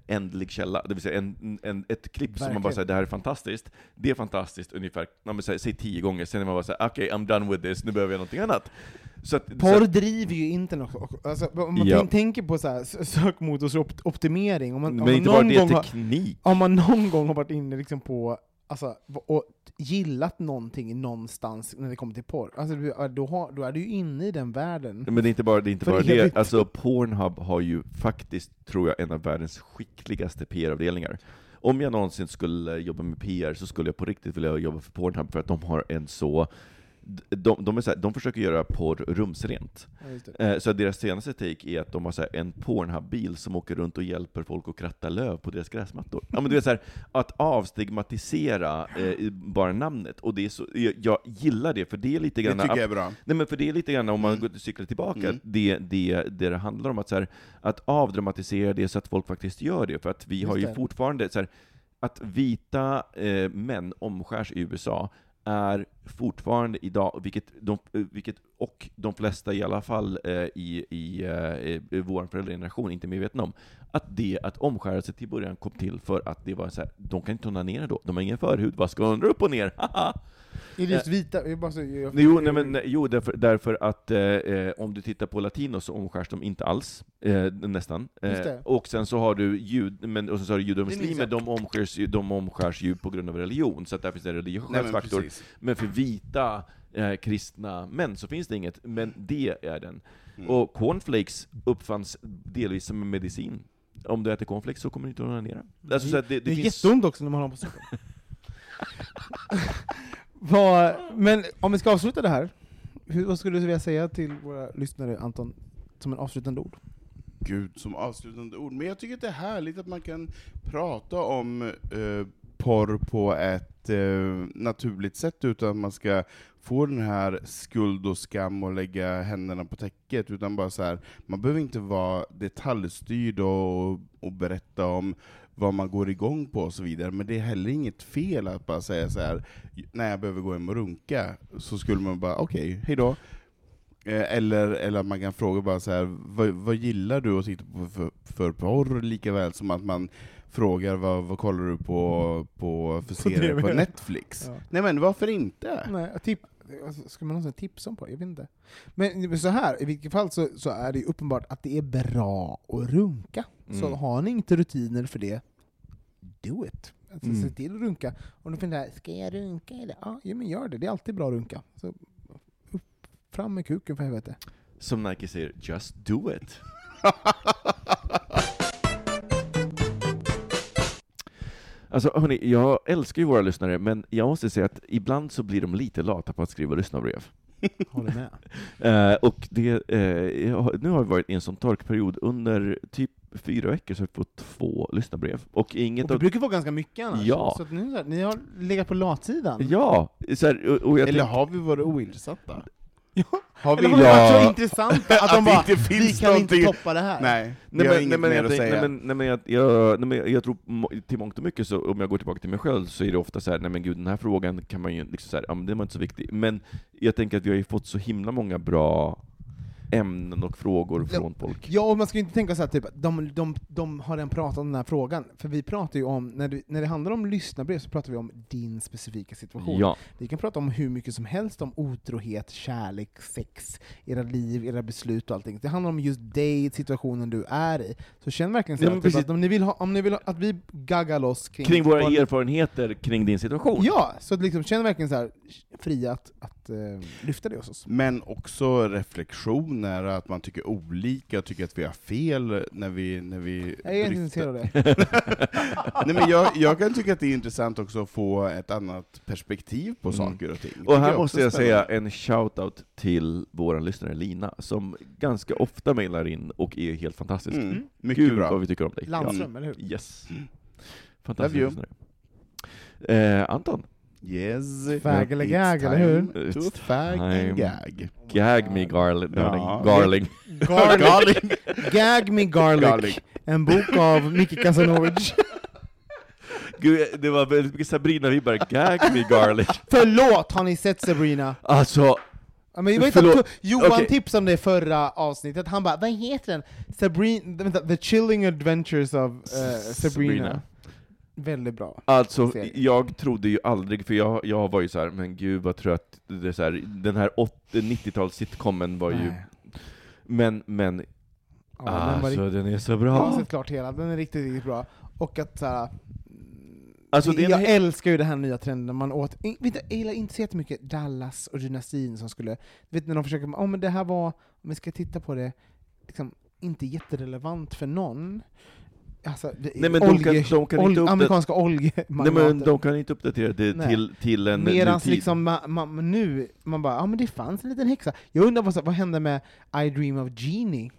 ändlig källa, det vill säga en, en, ett klipp som man bara Verkligen. säger det här är fantastiskt, det är fantastiskt ungefär, ja, men, säg, tio gånger, sen är man bara såhär, okej, I'm done with this, nu behöver jag någonting annat. Så att, så Porr att, driver ju internet också. Alltså, om man Ja. tänk, tänker på så här, sökmotorsoptimering, om man, om men man inte bara någon det, gång har, om man någon gång har varit inne liksom på Alltså, och gillat någonting någonstans när det kommer till porr, alltså, då, har, då är du ju inne i den världen. Men det är inte bara det, är inte bara evigt. det. Alltså Pornhub har ju faktiskt, tror jag, en av världens skickligaste PR-avdelningar. Om jag någonsin skulle jobba med PR så skulle jag på riktigt vilja jobba för Pornhub, för att de har en så... De, de, är så här, de försöker göra porr rumsrent. Ja, det. Eh, Så deras senaste take är att de har så här en Pornhub-bil som åker runt och hjälper folk att kratta löv på deras gräsmattor. Ja, men du vet, så här, att avstigmatisera eh, bara namnet, och det är så, jag, jag gillar det, för det är lite Det grann... tycker jag är bra. Nej men för det är lite grann, om man Mm. går cyklar tillbaka, Mm. det, det, det det handlar om att, så här, att avdramatisera det så att folk faktiskt gör det, för att vi Just har ju det. fortfarande, så att vita eh, män omskärs i USA är fortfarande idag, vilket, de, eh, vilket och de flesta i alla fall eh, i, i, eh, i vår föräldrageneration inte är medvetna om, att det att omskära sig till början kom till för att det var så här, de kan inte onanera då, de har ingen förhud, vad ska undra upp och ner? Är det just vita? Jag bara jag, Jo, nej, men, nej, jo därför, därför att eh, eh, om du tittar på latino så omskärs de inte alls, eh, nästan. Eh, och sen så har du jud, men, och sen så har du judar och Det är muslimer, de omskärs, ju, de omskärs ju på grund av religion, så att där finns det en religiös Nej, men faktor. precis. Men för vita eh, kristna män så finns det inget, men det är den. Mm. Och cornflakes uppfanns delvis som en medicin. Om du äter cornflakes så kommer du inte att onanera. Alltså, det, det, Det är finns... jätteont också när man har på socken. vad, men om vi ska avsluta det här, hur, vad skulle du vilja säga till våra lyssnare, Anton, som en avslutande ord? Gud, som avslutande ord. Men jag tycker att det är härligt att man kan prata om eh, porr på ett eh, naturligt sätt utan att man ska få den här skuld och skam och lägga händerna på täcket, utan bara så här, man behöver inte vara detaljstyrd och, och berätta om vad man går igång på och så vidare, men det är heller inget fel att bara säga så här när jag behöver gå hem och runka, så skulle man bara, okej, hejdå. Eh, Eller, eller att man kan fråga bara så här, vad, vad gillar du att titta på för, för porr, lika väl som att man frågar vad, vad kollar du på, på för serier på. Netflix? Ja. Nej men varför inte? Nej, tip, alltså, ska man någonsin tipsa om på? Jag vet inte. Men så här, i vilket fall så, så är det uppenbart att det är bra att runka. Så Mm. har ni inte rutiner för det, do it. Alltså, Mm. Se till att runka. Om du funderar, ska jag runka? Eller? Ja, ja, men gör det. Det är alltid bra att runka. Så, upp, fram med kuken för helvete. Som Nike säger, just do it. Alltså hörni, jag älskar ju våra lyssnare, men jag måste säga att ibland så blir de lite lata på att skriva lyssnarbrev. Håller med. Eh, och det, eh, nu har vi varit i en sån torkperiod. Under typ fyra veckor så har vi fått två lyssnarbrev. Och inget Och det av... brukar vara ganska mycket annars. Ja. Så att så här, ni har legat på latsidan. Ja! Så här, och, och Eller tänk- har vi varit ointressanta? Ja. Har Eller vi har det varit så ja. intressanta att, Att de bara, inte vi kan inte toppa det här. Nej, Nej men, nej, men, jag, nej, men, nej, men jag, jag, nej, men jag, jag tror till mångt och mycket, så om jag går tillbaka till mig själv, så är det ofta så här, nej men gud, den här frågan kan man ju liksom så här, ja, men den var inte så viktig. Men jag tänker att vi har ju fått så himla många bra ämnen och frågor från folk. Ja, och man ska ju inte tänka så här, typ, de, de, de har redan pratat om den här frågan. För vi pratar ju om, när det, när det handlar om lyssnarbrev så pratar vi om din specifika situation. Ja, Vi kan prata om hur mycket som helst om otrohet, kärlek, sex, era liv, era beslut och allting. Det handlar om just dig, situationen du är i. Så känn verkligen så Ja, här, typ, att om ni vill, ha, om ni vill ha, att vi gaggar loss kring, kring våra erfarenheter kring din situation. Ja, så liksom, känn verkligen så här, fria att, att eh, lyfta det hos oss. Men också reflektioner, att man tycker olika, tycker att vi har fel när vi, när vi Jag är inte intresserad av det. Nej, men jag, jag kan tycka att det är intressant också att få ett annat perspektiv på Mm. saker och ting. Och här också måste jag spännande. säga en shout-out till vår lyssnare Lina, som ganska ofta mejlar in och är helt fantastisk. Mm, Mm. mycket Gud bra. vad vi tycker om dig. Landström, eller hur? Ja. Yes. Mm. Fantastisk lyssnare. Eh, Anton, Yes. Fag eller It's gag, eller hur? time To It's fag time. and gag. gag me garlic. Ja. garling. Garlic. Gag me garlic. Garlic. En bok av Micke Kasanovic. Gud, det var väldigt mycket Sabrina-vibbar. Gag me garlic. Förlåt, har ni sett Sabrina? Alltså, Ja, men jag vet att Johan Okej. tipsade om det i förra avsnittet, han bara 'Vad heter den?' Sabrina, vänta, 'The Chilling Adventures of Sabrina. Sabrina. Väldigt bra. Alltså, Serie. jag trodde ju aldrig, för jag, jag var ju så här, men gud vad trött, det är så här, den här 80-90-tals sitcomen var ju, Nej. men, men, Ja, den var alltså riktigt, den är så jag har bra. sett klart hela, den är riktigt, riktigt bra. Och att såhär, Alltså, det jag älskar ju den här nya trenden, man åt, vet du, jag gillar inte så jättemycket Dallas och Gynastin som skulle, vet när de försöker, oh, men det här var, om vi ska titta på det, liksom, inte jätterelevant för någon. Alltså, det, Nej, men de kan- de kan inte uppdat- amerikanska Nej oljemagnater. men de kan inte uppdatera det Nej. till, till en Medans ny liksom ma, ma, nu, man bara, ja men det fanns en liten häxa. Jag undrar vad, vad hände med I Dream of Genie?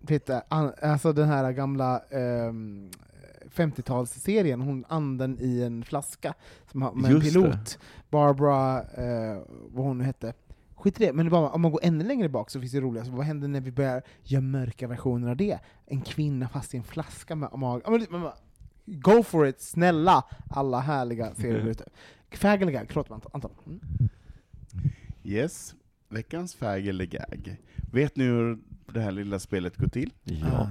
Du, an, alltså den här gamla ehm, 50-talsserien, hon anden i en flaska, som har, med en pilot. Barbara, eh, vad hon nu hette. Skit i det, men det bara, om man går ännu längre bak så finns det roliga, så vad händer när vi börjar göra mörka versioner av det? En kvinna fast i en flaska med mag. Ja, men, man bara, Go for it, snälla alla härliga serier ute. Fag eller gag? Förlåt Anton. Mm. Yes. Veckans fag eller gag. Vet ni hur det här lilla spelet gå till. Ja.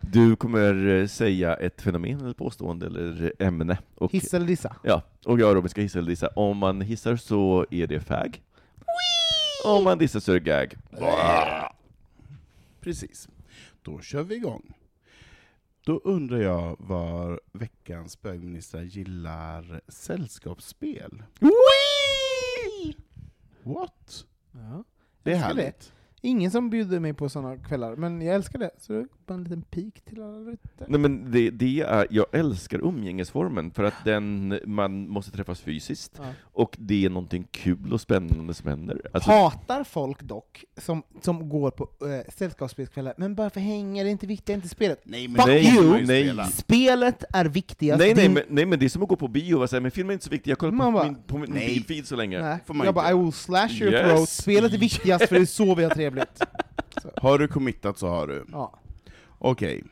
Du kommer eh, säga ett fenomen, eller påstående, eller ämne. Och, Hiss eller dissa? Ja, och jag och Robin ska hissa eller dissa. Om man hissar så är det fag. Om man dissar så är det gag. Precis. Då kör vi igång. Då undrar jag var veckans bögministrar gillar sällskapsspel. What? Ja. Det är Älskar det. härligt. Ingen som bjuder mig på sådana kvällar, men jag älskar det. Så det är bara en liten pik till alla ute. Nej men det, det är, jag älskar umgängesformen, för att den, man måste träffas fysiskt, Ja. Och det är någonting kul och spännande som händer. Alltså, Hatar folk dock som, som går på äh, sällskapsspelskvällar, men bara för hänga, det är inte viktigt, det är inte spelet. Nej, Fuck nej, you! nej. Spelet är viktigast. nej, nej, men, nej, men det är som att gå på bio och säga men filmen är inte så viktig, jag kollar Man på bara, min, på min nej. så länge. Nej. får man Jag inte. bara, I will slash your Yes. throat, spelet är viktigast för det är så vi har trevligt. Har du committat så har du. Ja. Okej.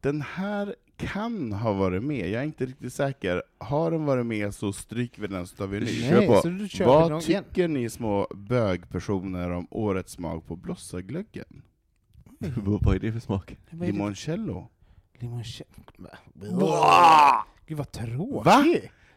Den här kan ha varit med, jag är inte riktigt säker. Har den varit med så stryker vi den så tar vi ny. Nej, Kör på. så du kör Vad någon igen. tycker ni små bögpersoner om årets smak på blossaglöggen? Vad är det för smak? Limoncello. Limoncello. Gud vad tråkigt. Va?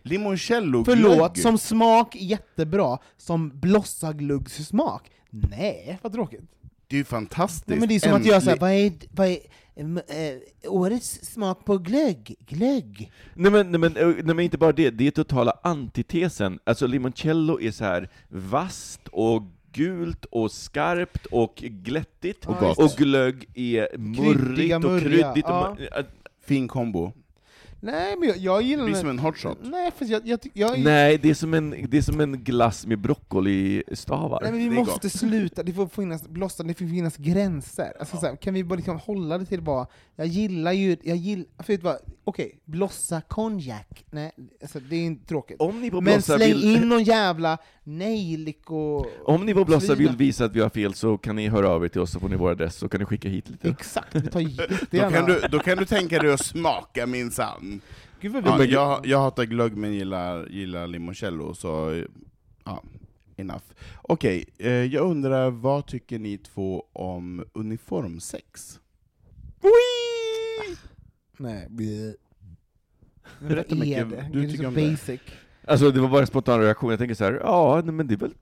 Limoncello Förlåt, som smak jättebra, som blossagluggssmak. Nej, vad tråkigt. Det är ju fantastiskt. Nej, men det är som att jag säger, Äntligen- vad är, vad är eh, årets smak på glögg? Glögg? Nej men, nej, men, eh, nej men inte bara det, det är totala antitesen. Alltså limoncello är så här vasst och gult och skarpt och glättigt, Och Ja, och glögg är murrigt Kryddiga, och kryddigt. Och, ja. ma- äh, Fin kombo. Nej, men jag, jag Det gillar blir den- som en hot shot. Nej, för jag, jag, jag, nej, det är, som en, det är som en glass med broccolistavar. Nej, men vi Det måste sluta, det får finnas blossar, det får finnas gränser. Alltså, så här, kan vi bara liksom hålla det till bara, jag gillar ju, jag gillar, för vet vad, okej, blossa konjak, nej, alltså, det är inte tråkigt. Om ni på Men Blossa släng vill, in någon jävla nejliko... om ni på Blossa vill visa att vi har fel så kan ni höra av er till oss så får ni vår adress så kan ni skicka hit lite. Exakt, vi tar Då jättegärna... kan, du, då kan du tänka dig att smaka minsann. Gud vad. Ja, jag, jag hatar glögg men gillar, gillar limoncello, så ja, enough. Okej, eh, jag undrar vad tycker ni två om uniformsex? Nej, Berätta mycket det? du det är tycker om det. basic. Alltså det var bara en spontan reaktion, jag tänker så här, ja men det är väl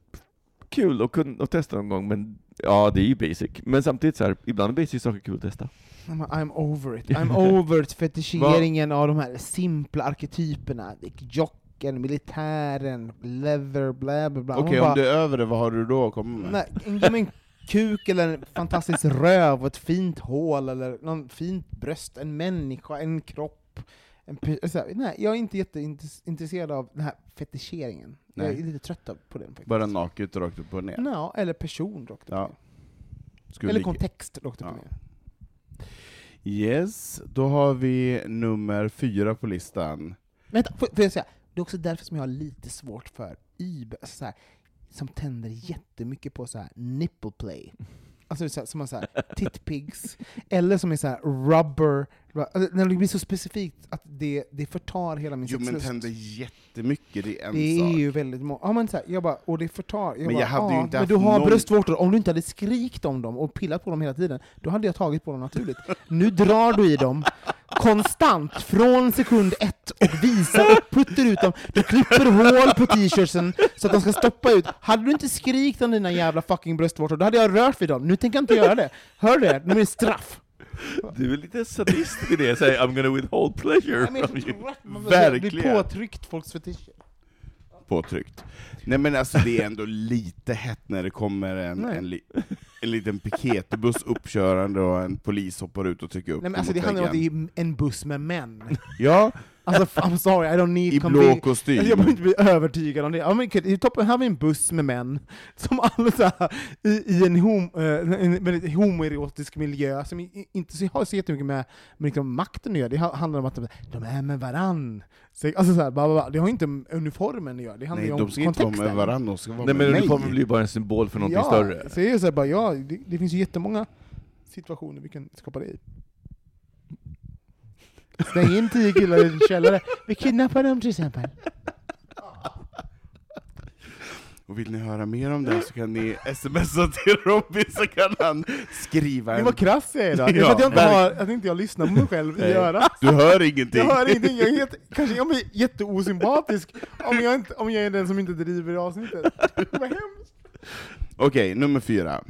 kul att, kunna, att testa någon gång, men ja det är ju basic. Men samtidigt så här, ibland är basic saker kul att testa. I'm over it. I'm over it. fetischeringen av de här simpla arketyperna. Jocken, militären, leather, bla bla bla. Okej, Man om bara, du är över det, vad har du då att komma med? Nej, kuk eller en fantastisk röv och ett fint hål eller någon fint bröst, en människa, en kropp. En här, nej, jag är inte jätteintresserad av den här fetischeringen. Jag Nej. är lite trött på den faktiskt. Bara naket rakt upp och ner? Ja, eller person rakt upp Ja. och ner. Skulle Eller kontext rakt upp och Ja. ner. Yes, då har vi nummer fyra på listan. Vänta, får, får jag säga? Det är också därför som jag har lite svårt för YB, så här, som tänder jättemycket på så här nipple play. Alltså så här, som har så här titpigs, eller som är så här rubber, ru- alltså, när det blir så specifikt att det, det förtar hela min Jo men sexlust. tänder jättemycket, det är en Det sak. är ju väldigt många, ja, men så här, jag bara, och det förtar. Jag Men bara, jag hade ju inte men du har någon- bröstvårtor, om du inte hade skrikt om dem och pillat på dem hela tiden, då hade jag tagit på dem naturligt. Nu drar du i dem konstant, från sekund ett, och visar och puttar ut dem. Du klipper hål på t-shirtsen så att de ska stoppa ut. Hade du inte skrikt om dina jävla fucking bröstvårtor, då hade jag rört vid dem. Nu tänker jag inte göra det. Hör du det? Nu är det straff. Du är lite sadist i det, säger I'm gonna withhold pleasure Nej, men from är you. trött. Man blir- blir Verkligen. påtryckt folks fetischer. påtryckt. Nej men alltså det är ändå lite hett när det kommer en, en, li, en liten piketbuss uppkörande och en polis hoppar ut och trycker upp Nej, men alltså, det handlar om att det är en buss med män. Ja, Alltså, I'm sorry, I don't need i blå kostym. jag behöver inte bli övertygad om det. Ja, men, okej, i toppen här har vi en buss med män, som alla så här, i, i en, hom, eh, en väldigt homoerotisk miljö, som inte så, har så jättemycket med, med liksom makten att göra, det ha- handlar om att de, de är med varann. Så, alltså, så här, bara, bara, det har inte med uniformen att göra, det handlar Nej, ju om de ska inte vara kontexten. med varandra, de ska vara Nej men med mig. uniformen blir ju bara en symbol för någonting ja, större. Så är det så här, bara, ja, det, det finns ju jättemånga situationer vi kan skapa det i. Stäng in tio killar i en källare, vi kidnappar dem till exempel. Och vill ni höra mer om det så kan ni smsa till Robin så kan han skriva Det en... var krass jag är idag. Det är Ja, för att jag inte, har, att inte jag lyssnar på mig själv i örat. Du hör ingenting. Jag hör ingenting, jag är jätte, kanske jag blir jätteosympatisk om jag, inte, om jag är den som inte driver avsnittet. Vad hemskt. Okej, nummer fyra.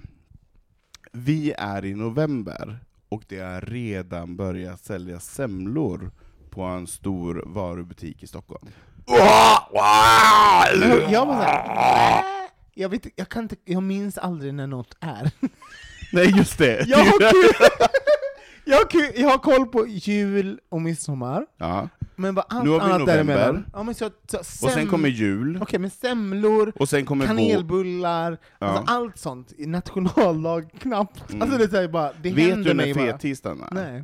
Vi är i november, och det har redan börjat sälja semlor på en stor varubutik i Stockholm. Jag, jag bara såhär, jag, vet, jag, kan inte, jag minns aldrig när något är. Nej, just det! Jag har, kul, jag, har jag har koll på jul och midsommar, ja. men vad allt Nu har vi annat november. däremellan. Ja, men så, så, Och sen kommer jul, Okej, men semlor, och sen kommer kanelbullar, Ja. alltså allt sånt. Nationaldag, knappt. Mm. Alltså det är bara, det Vet händer du mig när bara. fettisdagen är? Nej.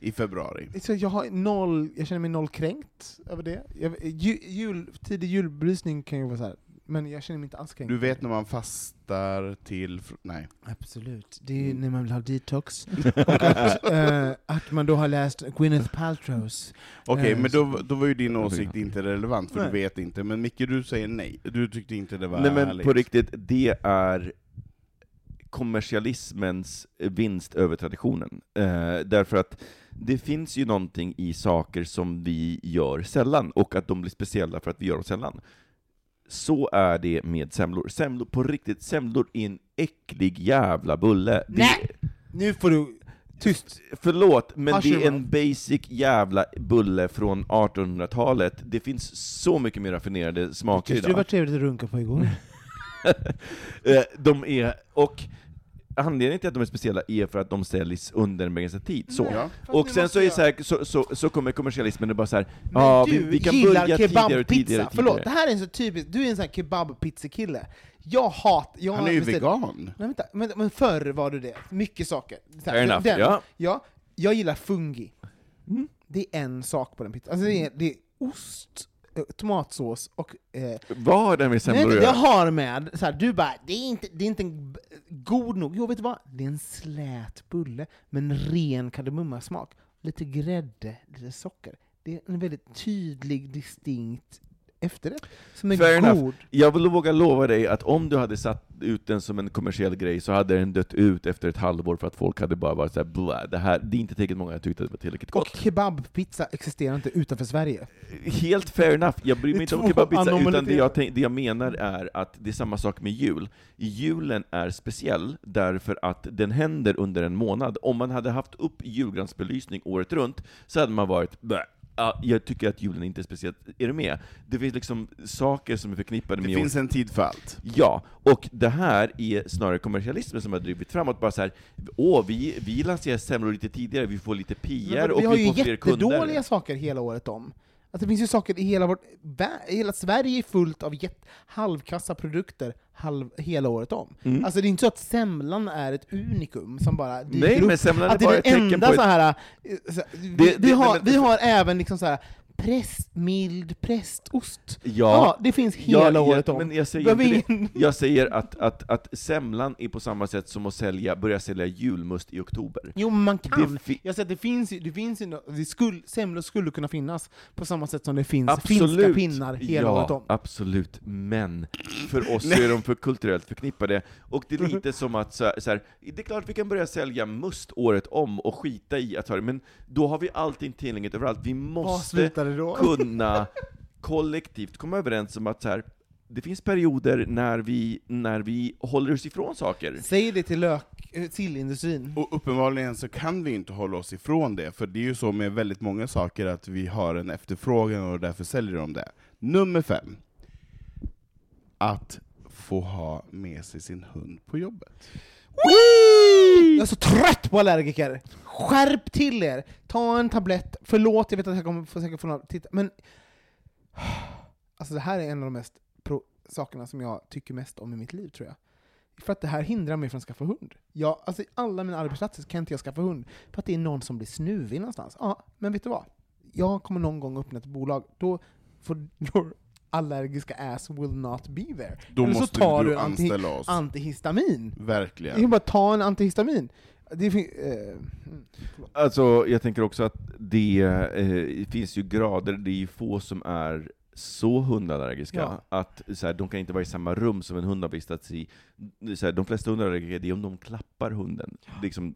I februari. Så jag, har noll, jag känner mig noll kränkt över det. Jag, ju, jul, tidig julbelysning kan ju vara så här. Men jag känner mig inte alls kränkt. Du vet när man fastar till... fr- Nej. Absolut. Det är ju när man vill ha detox. och att, eh, att man då har läst Gwyneth Paltrows. Okej, Eh, men då, då var ju din åsikt inte relevant, för Nej. du vet inte. Men Micke, du säger nej. Du tyckte inte det var Nej men härligt. på riktigt, det är kommersialismens vinst över traditionen. Eh, därför att det finns ju någonting i saker som vi gör sällan, och att de blir speciella för att vi gör dem sällan. Så är det med semlor. Semlor, på riktigt, semlor är en äcklig jävla bulle. Det- Nej! Nu får du... Tyst. Förlåt, men Hush det är en basic jävla bulle från 1800-talet. Det finns så mycket mer raffinerade smaker Tyckte du idag. var trevligt att runka på igår? Eh, de är, och anledningen till att de är speciella är för att de säljs under en begränsad tid. Så. Ja. Och sen så, är det så, här, så, så, så kommer kommersialismen och bara så här, Men ja, du vi, vi kan gillar börja tidigare och kebabpizza. tidigare och Förlåt, det här är en så typisk, du är en sån här kebabpizzakille. Jag hat... Jag Han är ju vegan. Nej, vänta, men, men förr var du det. Mycket saker. Så här, Fair enough, den- ja. ja. Jag gillar fungi. Mm. Det är en sak på den pizzan. Alltså det, är, det är ost, tomatsås och... Eh, Vad har det med nej, semlor att det har med, så här, du bara, det är, inte, det är inte god nog. Jo, vet du vad? Det är en slät bulle med en ren kardemummasmak. Lite grädde, lite socker. Det är en väldigt tydlig, distinkt efterrätt som är Fair god. enough. Jag vill våga lova dig att om du hade satt ut den som en kommersiell grej så hade den dött ut efter ett halvår för att folk hade bara varit såhär blä, det här, det är inte tillräckligt många jag tyckte det var tillräckligt Och gott. kebabpizza existerar inte utanför Sverige. Helt fair enough, jag bryr mig inte om kebabpizza, utan det jag, tänk, det jag menar är att det är samma sak med jul. Julen är speciell därför att den händer under en månad. Om man hade haft upp julgransbelysning året runt, så hade man varit "Bäh, Ja, jag tycker att julen inte är speciellt, är du med? Det finns liksom saker som är förknippade Det med finns en tid för allt. Ja, och det här är snarare kommersialismen som har drivit framåt, bara så här, åh, vi, vi lanserar semlor lite tidigare, vi får lite PR och vi har vi ju får fler jättedåliga kunder. saker hela året om. Alltså det finns ju saker i hela vårt... Hela Sverige är fullt av jätt, halvkassa produkter halv, hela året om. Mm. Alltså det är inte så att semlan är ett unikum som bara dyker Nej, upp. men semlan är att det bara är ett tecken enda på så ett... här... eh, vi, Det- vi, det- har, men- vi har även liksom så här präst, mild prästost. Ja, Ja, det finns hela året om. Men jag säger, ingen- jag säger att, att, att semlan är på samma sätt som att sälja, börja sälja julmust i oktober. Jo, men man kan. Jag säger det finns det finns det skulle, semlor skulle kunna finnas på samma sätt som det finns Absolut. finska pinnar hela ja, året om. absolut. Men för oss är de för kulturellt förknippade. Och det är lite som att, så här, så här, det är klart att vi kan börja sälja must året om och skita i att ha det, men då har vi allting tillgängligt överallt. Vi måste det då? kunna kollektivt komma överens om att så här, det finns perioder när vi, när vi håller oss ifrån saker. Säg det till lök, eh, sillindustrin. Och uppenbarligen så kan vi inte hålla oss ifrån det, för det är ju så med väldigt många saker att vi har en efterfrågan och därför säljer de det. Nummer fem. Att få ha med sig sin hund på jobbet. Jag är så trött på allergiker! Skärp till er! Ta en tablett, förlåt jag vet att jag kommer få säkert få några titta, men... Alltså det här är en av de mest pro- sakerna som jag tycker mest om i mitt liv, tror jag. För att det här hindrar mig från att skaffa hund. Jag, alltså, i alla mina arbetsplatser kan inte jag skaffa hund, för att det är någon som blir snuvig någonstans. Ja, men vet du vad? Jag kommer någon gång öppna ett bolag, då får your allergiska ass will not be there. Då Eller så måste tar du du anti- oss. Antihistamin. Verkligen. kan bara ta en antihistamin. Det eh. Alltså, jag tänker också att det eh, finns ju grader, det är ju få som är så hundallergiska Ja. att så här, de kan inte vara i samma rum som en hund har vistats i. Så här, de flesta hundallergiker, det är om de klappar hunden. Liksom,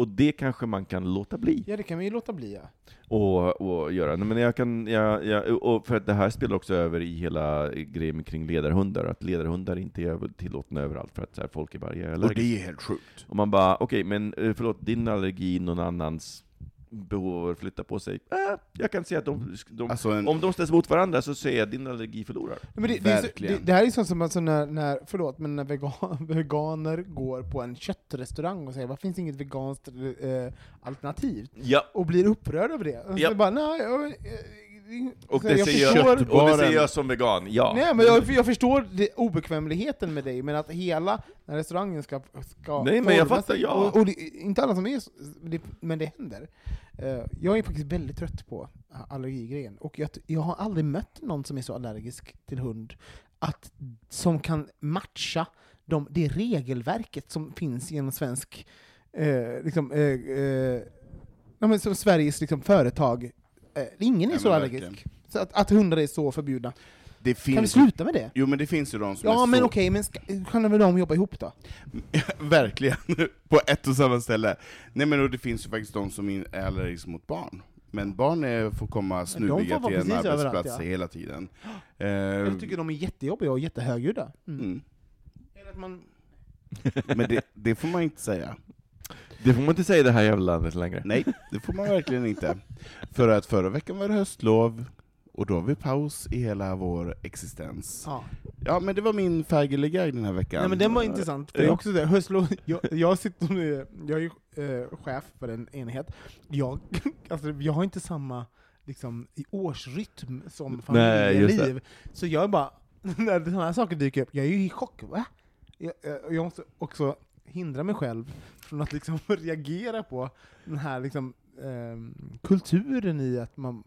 och det kanske man kan låta bli Ja, det kan vi ju låta bli, ja. och, och göra. Nej, Men jag kan, jag, jag, och för att det här spelar också över i hela grejen kring ledarhundar, att ledarhundar inte är tillåtna överallt för att så här, folk är bara är Och det är helt sjukt. Och man bara, okej, men eh, förlåt, din allergi, någon annans behov av att flytta på sig. Äh, jag kan säga att de, de Alltså en, om de ställs mot varandra så säger jag att din allergi förlorar. Men det, det, så, det, det här är sånt som alltså när, när, förlåt, men när vegan, veganer går på en köttrestaurang och säger varför finns inget veganskt eh, alternativ? Ja, Och blir upprörd över det. Och Japp. bara, nej, jag, och det, jag säger jag, förstår- och det säger jag som vegan, ja. Nej, men jag, jag förstår det, obekvämligheten med dig, men att hela restaurangen ska, ska Nej, men jag fattar, ja. Och, och det, inte alla som är så, det, men det händer. Eh, jag är faktiskt väldigt trött på allergigrejen, och jag, jag har aldrig mött någon som är så allergisk till hund, att, som kan matcha de, det regelverket som finns genom svensk, eh, liksom, eh, eh, ja, men som Sveriges liksom, företag. Eh, ingen är Ja, så allergisk. verkligen. Så att, att hundar är så förbjudna. det Kan vi finns, sluta med det? jo men det finns ju de som Ja, är men så... okej, men ska, kan väl de jobba ihop då? Verkligen, på ett och samma ställe. Nej men och det finns ju faktiskt de som är allergiska mot barn. Men barn är, får komma snuviga till en arbetsplats ja. hela tiden. Jag tycker de är jättejobbiga och jättehögljudda. Mm. mm. Eller att man- Men det, det får man inte säga. Det får man inte säga i det här jävla landet längre. Nej, det får man verkligen inte. För att förra veckan var det höstlov, och då har vi paus i hela vår existens. Ja. Ja, men det var min färgeliga den här veckan. Nej, men den var intressant, för det är Ja. också det, höstlov, jag, jag sitter nu, jag är ju eh, chef för en enhet, jag, alltså, jag har inte samma liksom, i årsrytm som Nej, just det. familjeliv, så jag är bara, när sådana här saker dyker upp, jag är ju i chock, va? Jag, jag- jag måste också hindra mig själv från att liksom reagera på den här liksom, eh, kulturen i att man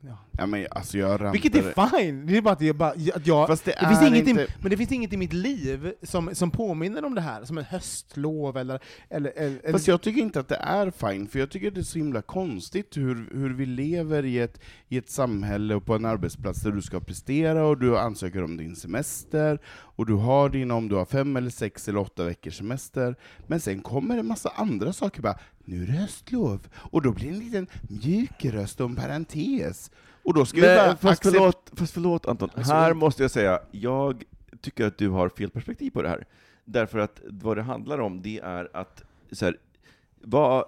Ja. Ja, men alltså jag rantar... Vilket är fine, det är bara att jag, bara, att jag Fast det, det finns inget inte... i, men det finns inget i mitt liv som, som påminner om det här, som en höstlov eller... eller, eller Fast jag tycker inte att det är fine, för jag tycker det är så himla konstigt hur, hur vi lever i ett, i ett samhälle och på en arbetsplats där du ska prestera och du ansöker om din semester, och du har din om du har fem eller sex eller åtta veckors semester, men sen kommer en massa andra saker bara nu är det höstlov, och då blir det en liten mjuk röst och en parentes. Och då ska vi bara fast, accept- förlåt, fast förlåt Anton, Alltså, här måste jag säga, jag tycker att du har fel perspektiv på det här. Därför att vad det handlar om, det är att så här, vad,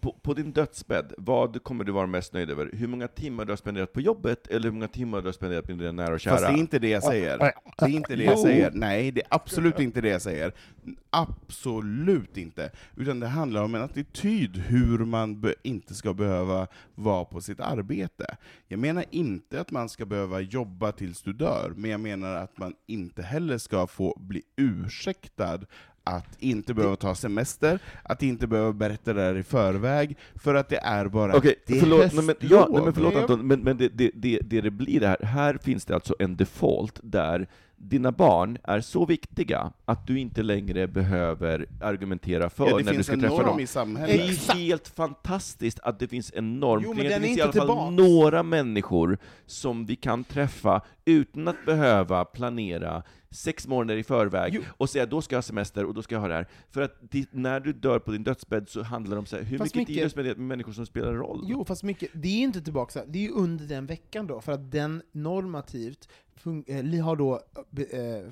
på, på din dödsbädd, vad kommer du vara mest nöjd över? Hur många timmar du har spenderat på jobbet, eller hur många timmar du har spenderat med dina nära och kära? Fast det är inte det jag säger. Det är inte det jag säger. Nej, det är absolut inte det jag säger. Absolut inte. Utan det handlar om en attityd hur man inte ska behöva vara på sitt arbete. Jag menar inte att man ska behöva jobba tills du dör, men jag menar att man inte heller ska få bli ursäktad att inte behöva ta semester, att inte behöva berätta det där i förväg, för att det är bara Okej, det är förlåt, nej, men, ja, nej, men förlåt. Anton, men, men det, det, det, det det blir det här, här finns det alltså en default där dina barn är så viktiga att du inte längre behöver argumentera för Ja, det när du finns ska en träffa norm dem. i Det samhället. är Exakt. helt fantastiskt att det finns en norm Jo, men det är finns i alla fall tillbaks. några människor som vi kan träffa utan att behöva planera sex månader i förväg Jo. och säga då ska jag ha semester och då ska jag ha det här. För att när du dör på din dödsbädd så handlar det om så här, hur Fast mycket tid du spenderar med människor som spelar roll. Jo, fast mycket, det är inte tillbaka det är ju under den veckan då, för att den normativt eh, har då eh, eh,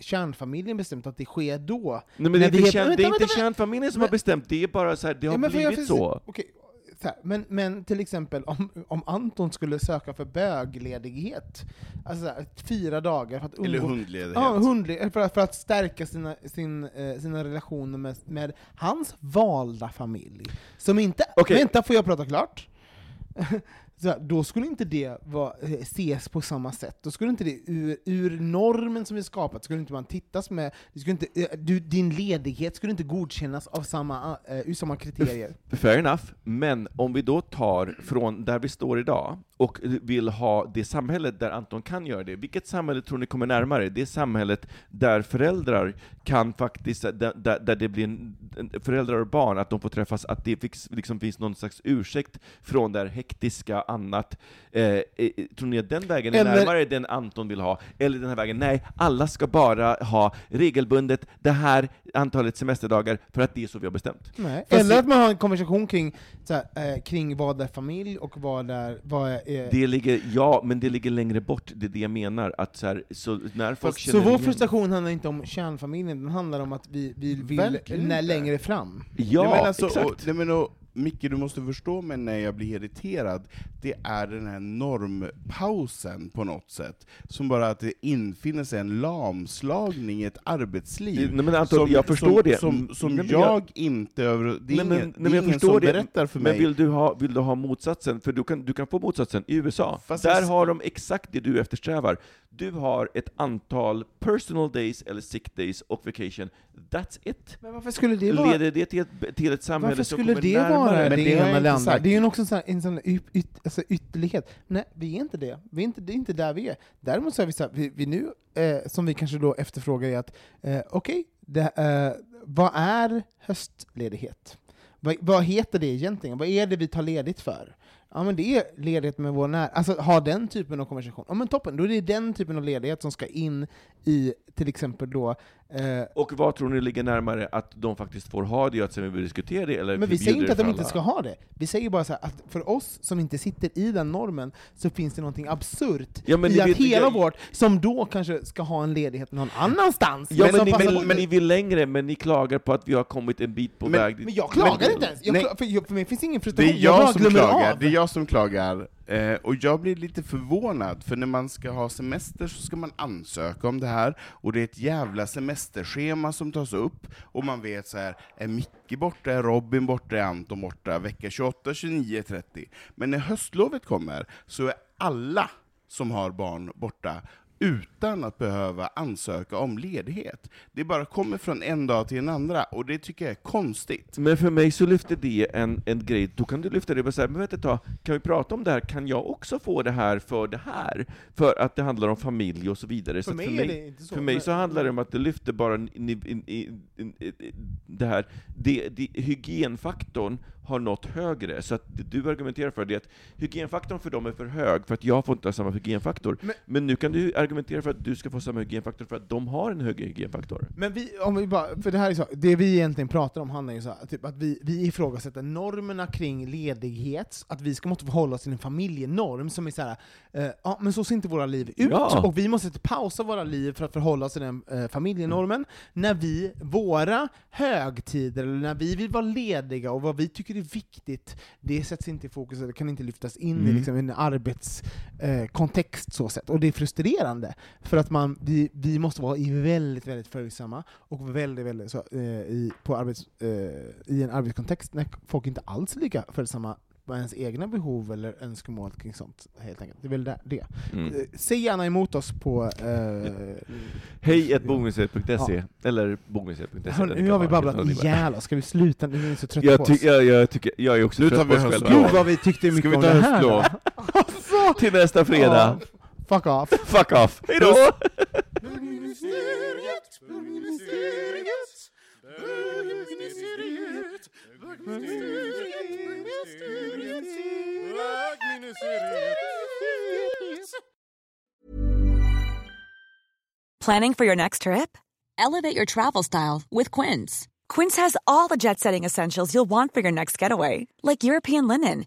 kärnfamiljen bestämt att det sker då. Nej, men det är inte, kärn, det är inte kärnfamiljen som Men- har bestämt, det är bara så här, det har Ja, jag blivit finns- så. Okej, så här, men, men till exempel om, om Anton skulle söka för bögledighet, alltså så här, fyra dagar för att Eller umgås- hundledighet. Ja, hundle- för, att, för att stärka sina, sin, eh, sina relationer med, med hans valda familj. Som inte... Okej. Vänta, får jag prata klart? Så här, då skulle inte det vara, eh, ses på samma sätt. Då skulle inte det, ur, ur normen som vi skapat, skulle inte man tittas med, det skulle inte, eh, du, din ledighet skulle inte godkännas av samma, uh, ur samma kriterier. Fair enough, men om vi då tar från där vi står idag och vill ha det samhället där Anton kan göra det. Vilket samhälle tror ni kommer närmare? Det samhället där föräldrar kan faktiskt, där, där, det blir en, föräldrar och barn, att de får träffas, att det liksom finns någon slags ursäkt från det här hektiska annat. Eh, eh, tror ni att den vägen är Eller- närmare den Anton vill ha? Eller den här vägen, nej, alla ska bara ha regelbundet det här antalet semesterdagar för att det är så vi har bestämt. Nej. Eller att man har en konversation kring, så här, eh, kring vad är familj och vad är... Vad är Det ligger, ja, men det ligger längre bort, det är det jag menar. Att så, här, så när folk så vår igen- frustration handlar inte om kärnfamiljen, den handlar om att vi, vi vill inte. längre fram. Ja, nej, men alltså, exakt. Och, nej, men och, Micke, du måste förstå mig när jag blir irriterad, det är den här normpausen på något sätt, som bara att det infinner sig en lamslagning i ett arbetsliv. Nej, men Anton, jag förstår som, det. Som, som Nej, men jag, inte över... Det är Nej, men- ingen, nej, det men är jag ingen som det. berättar för Men mig. vill du, ha, vill du ha motsatsen? För du kan, du kan få motsatsen i USA. Fast Där jag- har de exakt det du eftersträvar. Du har ett antal personal days eller sick days och vacation. That's it. Men varför skulle det vara... Leder det till ett, till ett samhälle Varför som skulle kommer det närmare? vara Men det det har ena eller andra? Det är ju också en sån här, en sån yt, yt, alltså ytterlighet. Nej, vi är inte det. Vi är inte, det är inte där vi är. Däremot så är vi så här, vi, vi nu, eh, som vi kanske då efterfrågar, är att eh, okej, det, eh, vad är höstledighet? Vad, vad heter det egentligen? Vad är det vi tar ledigt för? Ja men det är ledighet med vår nära, Alltså ha den typen av konversation. Ja men toppen, då är det den typen av ledighet som ska in i till exempel då eh, Och vad tror ni ligger närmare att de faktiskt får ha det, och att sen vi vill diskutera det, eller Men vi säger inte att det de inte ska ha det. Vi säger bara så här att för oss som inte sitter i den normen så finns det någonting absurt Ja, men i att hela jag- vort, som då kanske ska ha en ledighet någon annanstans. Ja, men, som ni, men, men ni vill längre, men ni klagar på att vi har kommit en bit på Men- väg men jag klagar Men- inte ens! Jag för, jag, för mig finns ingen Det frustration, är jag, bara som klagar, av. det är jag som klagar, eh, och jag blir lite förvånad, för när man ska ha semester så ska man ansöka om det här, och det är ett jävla semesterschema som tas upp, och man vet så här, är Micke borta, är Robin borta, är Anton borta, vecka 28, 29, 30. Men när höstlovet kommer, så är alla som har barn borta, utan att behöva ansöka om ledighet. Det bara kommer från en dag till en andra, och det tycker jag är konstigt. Men för mig så lyfter det en, en grej, då kan du lyfta det och säga, men vänta ett tag, kan vi prata om det här? Kan jag också få det här för det här? För att det handlar om familj och så vidare. För så mig för är mig, det inte så, För mig så handlar det om att det lyfter bara in, in, in, in, in, det här, det, det, hygienfaktorn har nått högre, så att det du argumenterar för det är att hygienfaktorn för dem är för hög, för att jag får inte ha samma hygienfaktor. Men- Men, nu kan du argumentera för att du ska få samma hygienfaktor för att de har en högre hygienfaktor. Men vi, om vi bara, för det här är så, det vi egentligen pratar om handlar ju så här, typ att vi, vi ifrågasätter normerna kring ledighet, att vi ska måste förhålla oss till en familjenorm som är så här, eh, ja men så ser inte våra liv ut, Ja. och vi måste pausa våra liv för att förhålla oss till den eh, familjenormen, när vi, våra högtider, eller när vi vill vara lediga och vad vi tycker är viktigt, det sätts inte i fokus, eller kan inte lyftas in i Mm. liksom, en arbetskontext eh, så sätt. Och det är frustrerande, för att man, vi, vi måste vara i väldigt, väldigt följsamma, och väldigt, väldigt så, eh, i, på arbets, eh, i en arbetskontext när folk inte alls är lika följsamma på ens egna behov eller önskemål kring sånt, helt enkelt. Det är väl det. det. Mm. Eh, Säg gärna emot oss på... Eh, Hej ett bogmuseet.se, eller bogmuseet.se. Hörni, nu har vi babblat ihjäl oss, ska vi sluta? Nu är ni så trötta Jag, på oss. jag, jag, tycker, jag är också Nu tar trött vi på oss höstlov. själva. Gud vad vi tyckte mycket Ska vi om ta det här höstlov? då. Alltså! Till nästa fredag. Ja, fuck off. Fuck off. Hejdå! Planning for your next trip? Elevate your travel style with Quince. Quince has all the jet setting essentials you'll want for your next getaway, like European linen,